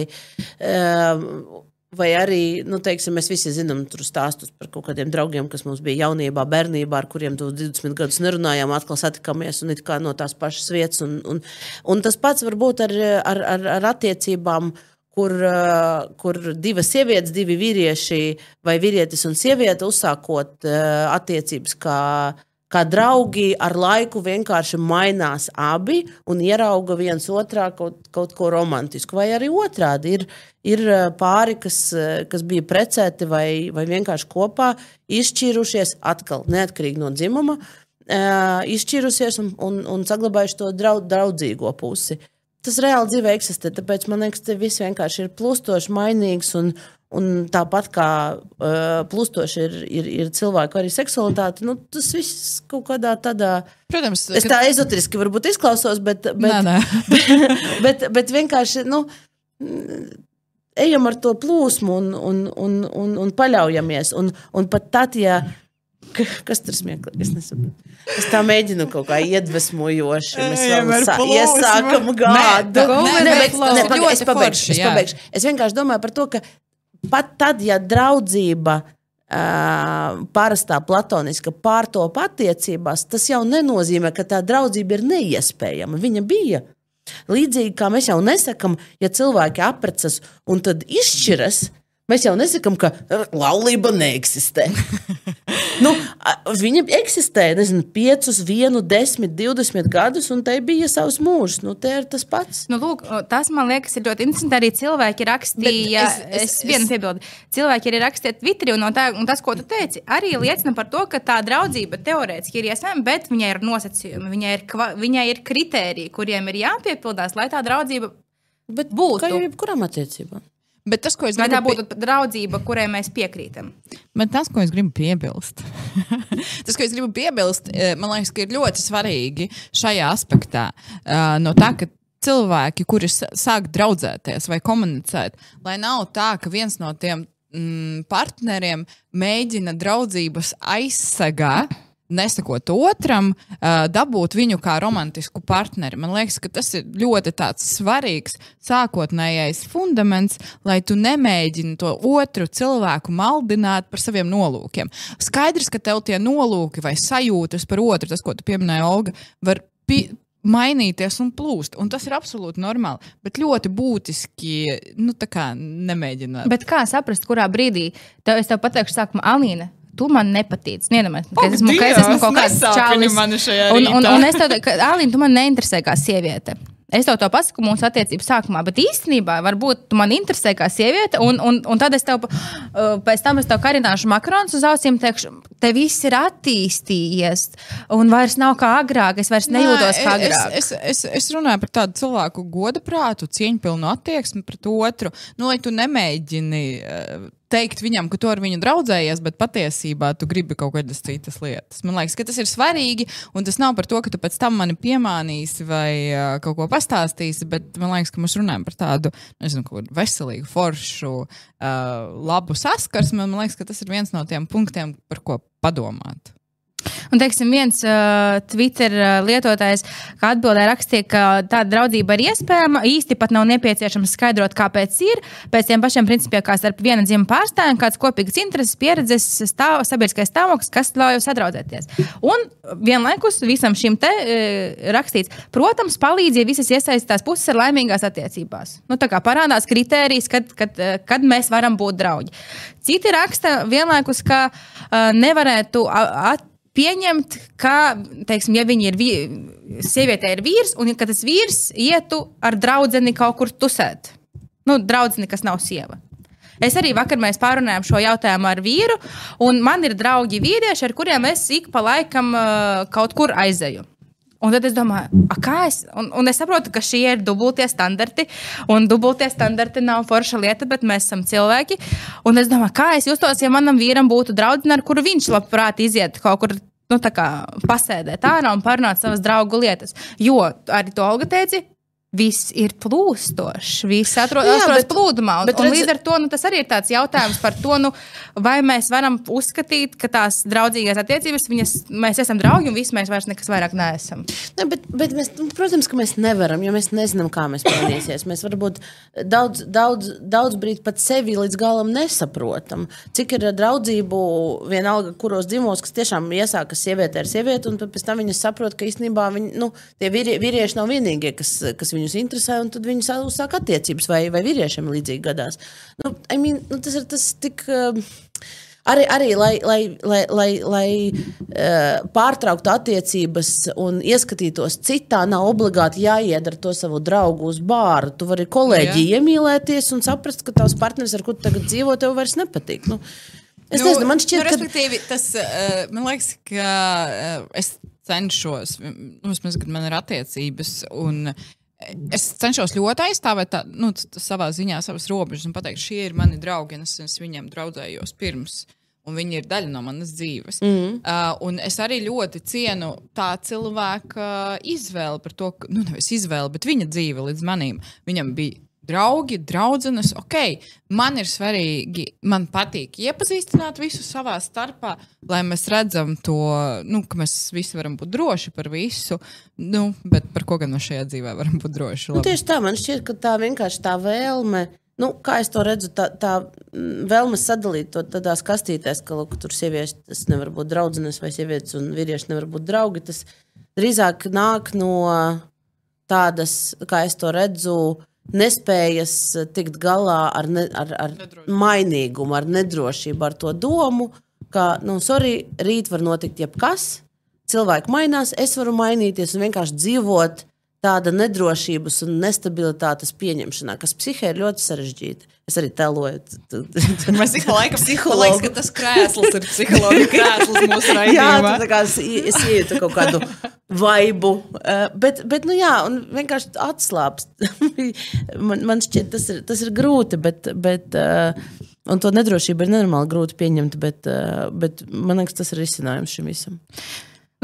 vai arī, nu, teiksim, mēs visi zinām stāstus par kaut kādiem draugiem, kas mums bija jaunībā, bērnībā, ar kuriem tu 20 gadus nerunājām, atkal satikāmies un it kā no tās pašas vietas. Un, un, un tas pats var būt ar, ar, ar, ar attiecībām kur, uh, kur divas sievietes, divi vīrieši vai vīrietis un sieviete uzsākot uh, attiecības kā, kā draugi, ar laiku vienkārši mainās abi un ierauga viens otrā kaut, kaut ko romantisku. Vai arī otrādi ir, ir uh, pāri, kas, uh, kas bija precēti vai, vai vienkārši kopā, izšķīrušies atkal neatkarīgi no dzimuma. Uh, izšķīrusies un, un, un saglabājuši to draud, draudzīgo pusi. Tas reāli dzīvē eksistē, tāpēc man liekas, tas viss vienkārši ir plūstoši, mainīgs. Un, un tāpat kā uh, plūstoši ir, ir, ir cilvēku arī seksualitāte, nu, tas viss kaut kādā tādā. Protams, Es tā ezoteriski varbūt izklausos, bet, bet, Nē, nē. bet, bet vienkārši nu, ejam ar to plūsmu un, un, un, un, un paļaujamies. Un, un pat tad, ja. Kas tur smieklīgi? Es nesaprotu. Es tā mēģinu kaut kā iedvesmojoši. Mēs plūsmu. iesākam gādu. Nē, Nē, nē, bet- flow. nē, Tas pagaid, ļoti es pabeigšu. Es vienkārši domāju par to, ka pat tad, ja draudzība uh, parastā platoniska pārtop attiecībās, tas jau nenozīmē, ka tā draudzība ir neiespējama. Viņa bija. Līdzīgi kā mēs jau nesakām, ja cilvēki apprecas un tad izšķiras, mēs jau nesakām, ka laulība neeksistē. nu, viņa eksistēja, nezinu, 5, 1, 10, 20 gadus, un tai bija savs mūžs. Nu, te ir tas pats. Nu, lūk, tas man liekas, ir ļoti interesanti. Arī cilvēki rakstīja, Bet es- es, es vienu piebildu. Cilvēki arī rakstīja Twitterī, un, no tā, un tas, ko tu teici, arī liecina par to, ka tā draudzība teorētiski ir iespējama, bet viņai ir nosacījumi, viņai ir, kva, viņai ir kritēriji, kuriem ir jāpiepildās, lai tā draudzība Bet Būtu. Kā jau jebkurām attiecībām? Bet tas, ko es gribu, būtu draudzība, kurai mēs piekrītam. Bet tas, ko es gribu piebilst, tas, ko es gribu piebilst, eh, man liekas, ka ir ļoti svarīgi šajā aspektā. eh, No tā, ka cilvēki, kuri sāk draudzēties vai komunicēt, lai nav tā, ka viens no tiem mm, partneriem mēģina draudzības aizsegā. Nesakot otram, uh, dabūt viņu kā romantisku partneri. Man liekas, ka tas ir ļoti svarīgs sākotnējais fundaments, lai tu nemēģini to otru cilvēku maldināt par saviem nolūkiem. Skaidrs, ka tev tie nolūki vai sajūtas par otru, tas, ko tu pieminēji, Olga, var mainīties un plūst. Un tas ir absolūti normāli. Bet ļoti būtiski nu, tā kā nemēģināt. Bet kā saprast, kurā brīdī tev, es tev pateikšu, sākumā, Alīna. Tu man nepatīc. Nedomājies, ka es esmu, ka es esmu kaut kāds čalis. Un, un, un es tev teiktu, ka Alīna, tu man neinteresē kā sieviete. Es tev to pasaku mūsu attiecību sākumā, bet īstenībā varbūt tu man interesē kā sieviete, un, un, un tad es tev, uh, pēc tam es tev karināšu makaronus uz ausīm, teikšu, te viss ir attīstījies, un vairs nav kā agrāk, es vairs nejūtos kā Nē, agrāk. Es, es, es, es runāju par tādu cilvēku goda prātu, cieņpilnu attieksmi pret otru. Nu, lai tu nemēģini uh, teikt viņam, ka tu ar viņu draudzējies, bet patiesībā tu gribi kaut kādas citas lietas. Man liekas, ka tas ir svarīgi, un tas nav par to, ka tu pēc tam mani piemānīsi vai uh, kaut ko pastāstīsi, bet man liekas, ka mēs runājam par tādu nezinu, veselīgu, foršu, uh, labu saskarsmi. Man liekas, ka tas ir viens no tiem punktiem, par ko padomāt. Un, teiksim, viens uh, Twitter lietotājs atbildēja, rakstīja, ka tāda draudzība ir iespējama. Īsti pat nav nepieciešams skaidrot, kāpēc ir. Pēc tiem pašiem principiem, kā starp viena dzimuma pārstāvjiem, kāds kopīgs intereses, pieredzes, stāv, sabiedriskais stāvoklis, kas ļauj sadraudzēties. Un vienlaikus visam šim te uh, rakstīts, protams, palīdz, ja visas iesaistītās puses ir laimīgās attiecībās. Nu, tā kā parādās kritērijs, kad, kad, uh, kad mēs varam būt draugi. Citi raksta vienlaikus, ka uh, nevarētu at, pieņemt, ka, teiksim, ja viņi ir, vi- sieviete ir vīrs, un ka tas vīrs ietu ar draugu kaut kur tusēt. Nu, draudzeni, kas nav sieva. Es arī vakar mēs pārunājām šo jautājumu ar vīru, un man ir draugi vīrieši, ar kuriem es ik pa laikam uh, kaut kur aizeju. Un tad es domāju, kā es. Un, un es saprotu, ka šie ir dubultie standarti. Un dubultie standarti nav forša lieta, bet mēs esam cilvēki. Un es domāju, kā es justos, ja manam vīram būtu draudzene, ar kuru viņš labprāt iziet kaut kur. Nu, kā pasēdēt ārā un parunāt savas draugu lietas. Jo arī to Olga teica, viss ir plūstošs, viss atrodas, bet- plūdumā. Un, un redz- līdz ar to nu, tas arī ir tāds jautājums par to, nu, vai mēs varam uzskatīt, ka tās draudzīgās attiecības, viņas, mēs esam draugi un visi mēs vairs nekas vairāk neesam. Ne, bet, bet mēs, nu, protams, ka mēs nevaram, jo mēs nezinām, kā mēs mainīsimies. Mēs varbūt daudz, daudz, daudz brīdi pat sevi līdz galam nesaprotam. Cik ir draudzību, vienalga, kuros dzimumos, kas tiešām iesākas sieviete ar sievieti, un pēc tam viņas saprot, ka īstenībā viņi, nu, tie vīrie, vīrieši nav vienīgie, kas, kas viņus interesē, un tad viņi sā- uzsāk attiecības, vai, vai vīriešiem līdzīgi gadās. Nu, I mean, nu, tas ir tas tik. Uh, Arī, arī lai, lai, lai, lai, lai uh, pārtrauktu attiecības un ieskatītos citā, nav obligāti jāiet ar to savu draugu uz bāru. Tu vari kolēģi Jā. iemīlēties un saprast, ka tavs partneris, ar kuru tagad dzīvo, tev vairs nepatīk. Nu, es nu, nezinu, man šķiet, nu, ka respektīvi, tas, uh, man liekas, ka uh, es cenšos, nu, vismaz, kad man ir attiecības, un es cenšos ļoti aizstāvēt tā, nu, savā ziņā savas robežas un pateikt, šie ir mani draugi, un es, es viņiem draudzējos pirms. Un viņi ir daļa no manas dzīves. Mm. Uh, un es arī ļoti cienu tā cilvēka izvēli par to, ka, nu, nevis izvēli, bet viņa dzīve līdz manim. Viņam bija draugi, draudzenes, ok, man ir svarīgi, man patīk iepazīstināt visu savā starpā, lai mēs redzam to, nu, ka mēs visi varam būt droši par visu, nu, bet par ko gan no šajā dzīvē varam būt droši. nu, Labi. tieši tā man šķiet, ka tā vienkārši tā vēlme. Nu, kā es to redzu, tā, tā mm, vēlme sadalīt to tādās kastītēs, ka lūk, tur sievietes nevar būt draudzenes, vai sievietes un vīrieši nevar būt draugi. Tas drīzāk nāk no tādas, kā es to redzu, nespējas tikt galā ar, ne, ar, ar mainīgumu, ar nedrošību, ar to domu, ka, nu, sorry, rīt var notikt jebkas, cilvēki mainās, es varu mainīties un vienkārši dzīvot tāda nedrošības un nestabilitātes pieņemšanā, kas psihē ir ļoti sarežģīta. Es arī teloju. Mēs ik pa laikam Psihologu. Man liekas, ka tas krēsls ir psihologa krēsls mūsu Jā, raidījumā. tā kā es, es ietu kaut kādu vaibu, uh, bet, bet, nu jā, un vienkārši atslābst. man, man šķiet, tas ir, tas ir grūti, bet, bet uh, un to nedrošību ir nenormāli grūti pieņemt, bet, uh, bet man liekas, tas ir risinājums šim visam.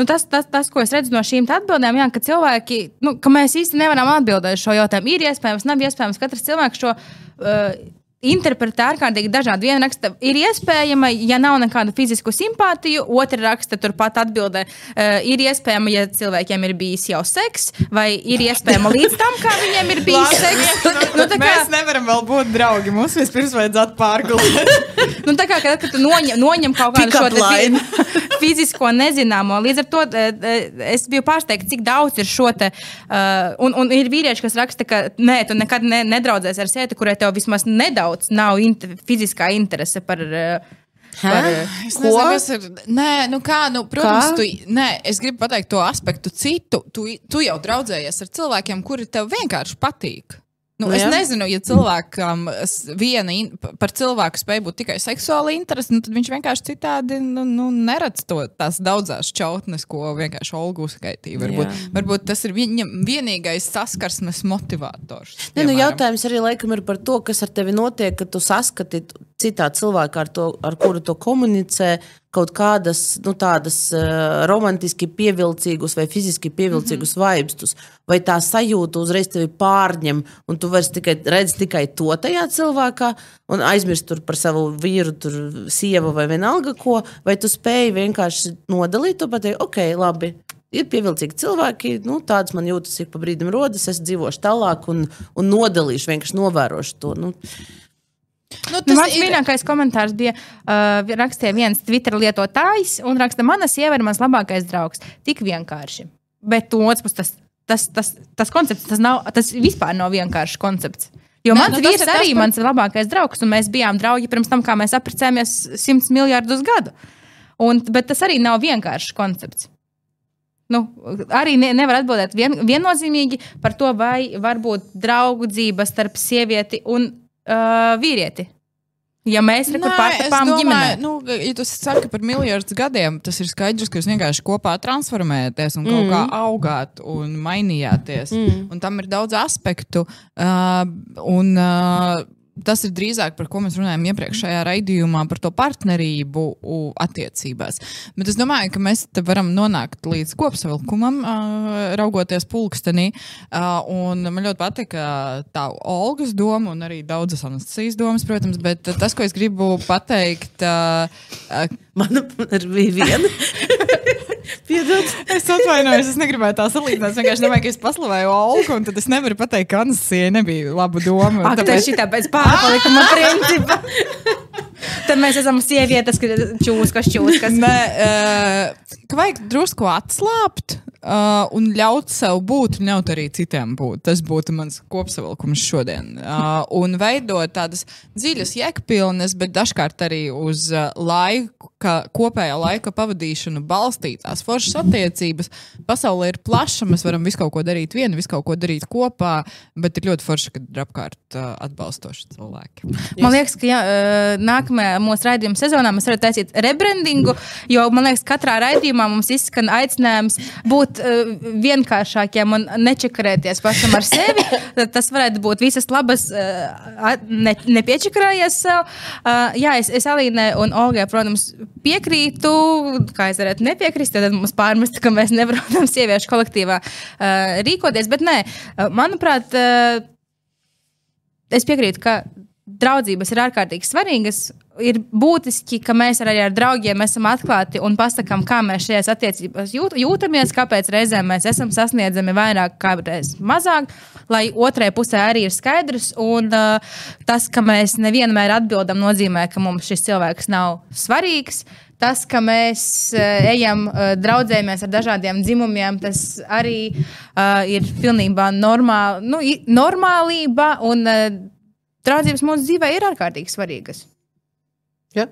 Nu, tas, tas, tas, ko es redzu no šīm atbildēm, jā, ka cilvēki, nu, ka mēs īsti nevaram atbildēt šo jautājumu. Ir iespējams, nav iespējams. Katrs cilvēks šo uh, interpretē ārkārtīgi dažādi. Viena raksta, ir iespējama, ja nav nekādu fizisku simpātiju, otra raksta, turpat atbildē, uh, ir iespējama, ja cilvēkiem ir bijis jau seks, vai ir iespējama līdz tam, kā viņiem ir bijis seks. nu, kā, Mēs nevaram vēl būt draugi. Mums vispirms vajadzētu pārgulēt. nu, tā kā kad, kad tu noņem, noņem kaut kādu šo te fizisko nezināmo, līdz ar to eh, eh, es biju pārsteigts, cik daudz ir šo te. Uh, un, un ir vīrieši, kas raksta, ka nē, tu nekad ne, nedraudzēsies ar sievieti, kurai tev vismaz nedaudz nav inter, fiziskā interese par. Uh, par eh, Es nezinu, kas ir. Nē, nu kā, nu, protams, Kā? tu, nē, es gribu pateikt to aspektu citu. Tu, tu jau draudzējies ar cilvēkiem, kuri tev vienkārši patīk. Nu, Nu es nezinu, ja cilvēkam viena in, par cilvēku spēj būt tikai seksuāla interese, nu, tad viņš vienkārši citādi nu, nu, neredz to tās daudzās čautnes, ko vienkārši Olga uzskaitīja. Varbūt, Jā. varbūt tas ir viņam vienīgais saskarsmes motivators. Ne, nu, jautājums arī laikam ir par to, kas ar tevi notiek, kad tu saskati citā cilvēkā, ar, to, ar kuru tu komunicē, kaut kādas nu, tādas uh, romantiski pievilcīgas vai fiziski pievilcīgas mm -hmm. vibes. Vai tā sajūta uzreiz tevi pārņem, un tu vairs tikai redzi tikai to tajā cilvēkā, un aizmirsti tur par savu vīru, tur sievu vai vienalga ko, vai tu spēj vienkārši nodalīt to pateikt, ok, labi. Ir pievilcīgi cilvēki, nu, tādas man jūtas, ik pa brīdim rodas. Es dzīvošu tālāk un, un nodalīšu, vienkārši novērošu to. Nu, Nu, Nu, tas mans ir- mīļākais komentārs bija, uh, rakstīja viens Twitter lietotājs, un raksta, mana sieva ir mans labākais draugs. Tik vienkārši. Bet no otras puses, tas, tas, tas, tas koncepts, tas, nav, tas vispār nav vienkāršs koncepts. Jo mans nu, nu, vīrs arī ir mans labākais draugs, un mēs bijām draugi pirms tam, kā mēs apprecējāmies simts miljardus gadu. Un, bet tas arī nav vienkāršs koncepts. Nu, arī ne, nevar atbildēt vien, viennozīmīgi par to, vai var būt draugu dzīve starp sievieti un uh, vīrieti. Ja mēs rekur Nē, es pārtapām domāju, ģimenē. Nu, ja tu saki par miljardus gadiem, tas ir skaidrs, ka jūs vienkārši kopā transformējaties un kaut mm. kā augāt un mainījāties. Mm. Un tam ir daudz aspektu. Uh, un, uh, Tas ir drīzāk par ko mēs runājam iepriekšējā raidījumā, par to partnerību attiecībās. Bet es domāju, ka mēs te varam nonākt līdz kopsavilkumam, raugoties pulkstenī. Un man ļoti patīk tā Olgas doma un arī daudzas Anastasijas domas, protams. Bet tas, ko es gribu pateikt, Man bija viena. Piedod. Es atvainojos, es negribēju tā salīdzināt. Es vienkārši domāju, ka es paslavēju Olgu, un tad es nevaru pateikt, ka Anastasija nebija laba doma. Ak, tāpēc šī tāpēc pārpalikuma principa. Tad mēs esam sievietes, kas čūskas, čūskas. Nē, uh, ka vajag drusku atslābt uh, un ļaut sev būt, ļaut arī citiem būt. Tas būtu mans kopsavilkums šodien. Uh, un veidot tādas dziļas, jēgpilnas, bet dažkārt arī uz uh, laiku, ka kopējā laika pavadīšanu balstītās foršas attiecības. Pasaule ir plaša, mēs varam visu kaut ko darīt vieni, visu kaut ko darīt kopā, bet ir ļoti forši, kad ir apkārt uh, atbalstoši cilvēki. Man liekas, ka jā, uh, nākamajā mūsu raidījuma sezonā mēs varam taisīt rebrandingu, jo man liekas, katrā raidījumā mums izskan aicinājums būt uh, vienkāršākiem un nečakarēties pašam ar sevi. Tas varētu būt visas labas, uh, ne, nepiečakarājies sev. Uh, jā, es, es Alīnai un Olgai, protams, piekrītu, kā es varētu nepiekrist, tad mums pārmest, ka mēs nevaram sieviešu kolektīvā uh, rīkoties. Bet nē, manuprāt, uh, es piekrītu, ka draudzības ir ārkārtīgi svarīgas. Ir būtiski, ka mēs arī ar draugiem esam atklāti un pasakām, kā mēs šajās attiecībās jūt, jūtamies, kāpēc reizēm mēs esam sasniedzami vairāk, kāpēc mazāk, lai otrai pusē arī ir skaidrs. Un uh, tas, ka mēs nevienmēr atbildam, nozīmē, ka mums šis cilvēks nav svarīgs. Tas, ka mēs uh, ejam, uh, draudzējamies ar dažādiem dzimumiem, tas arī uh, ir pilnībā normāl, nu, normālība. Un, uh, Draudzības mūsu dzīvē ir ārkārtīgi svarīgas. Ja?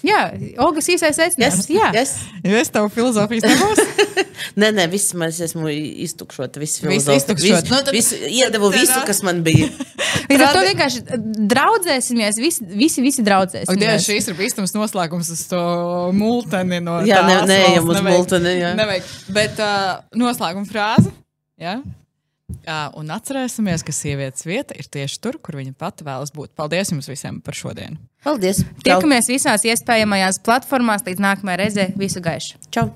Jā, Olgas īsais secinājums. Yes. Jā, Yes. Jo es tev filozofijas nebūšu. Nē, nē, viss mēs esmu iztukšota. Visu, Visu iztukšot. Visu, Nu, tad- visu, iedevu visu, kas man bija. līdz ar to vienkārši draudzēsimies, visi, visi, visi draudzēsimies. šīs ir bīstams noslēgums uz to multeni. No Jā, neejam valsts. uz Nevajag- multeni, jā. Nevajag. Bet uh, noslēguma frāze. Ja? Uh, un atcerēsimies, ka sievietes vieta ir tieši tur, kur viņa pati vēlas būt. Paldies jums visiem par šodienu. Paldies! Tiekamies visās iespējamajās platformās. Līdz nākamajai reizei. Visu gaišu! Čau!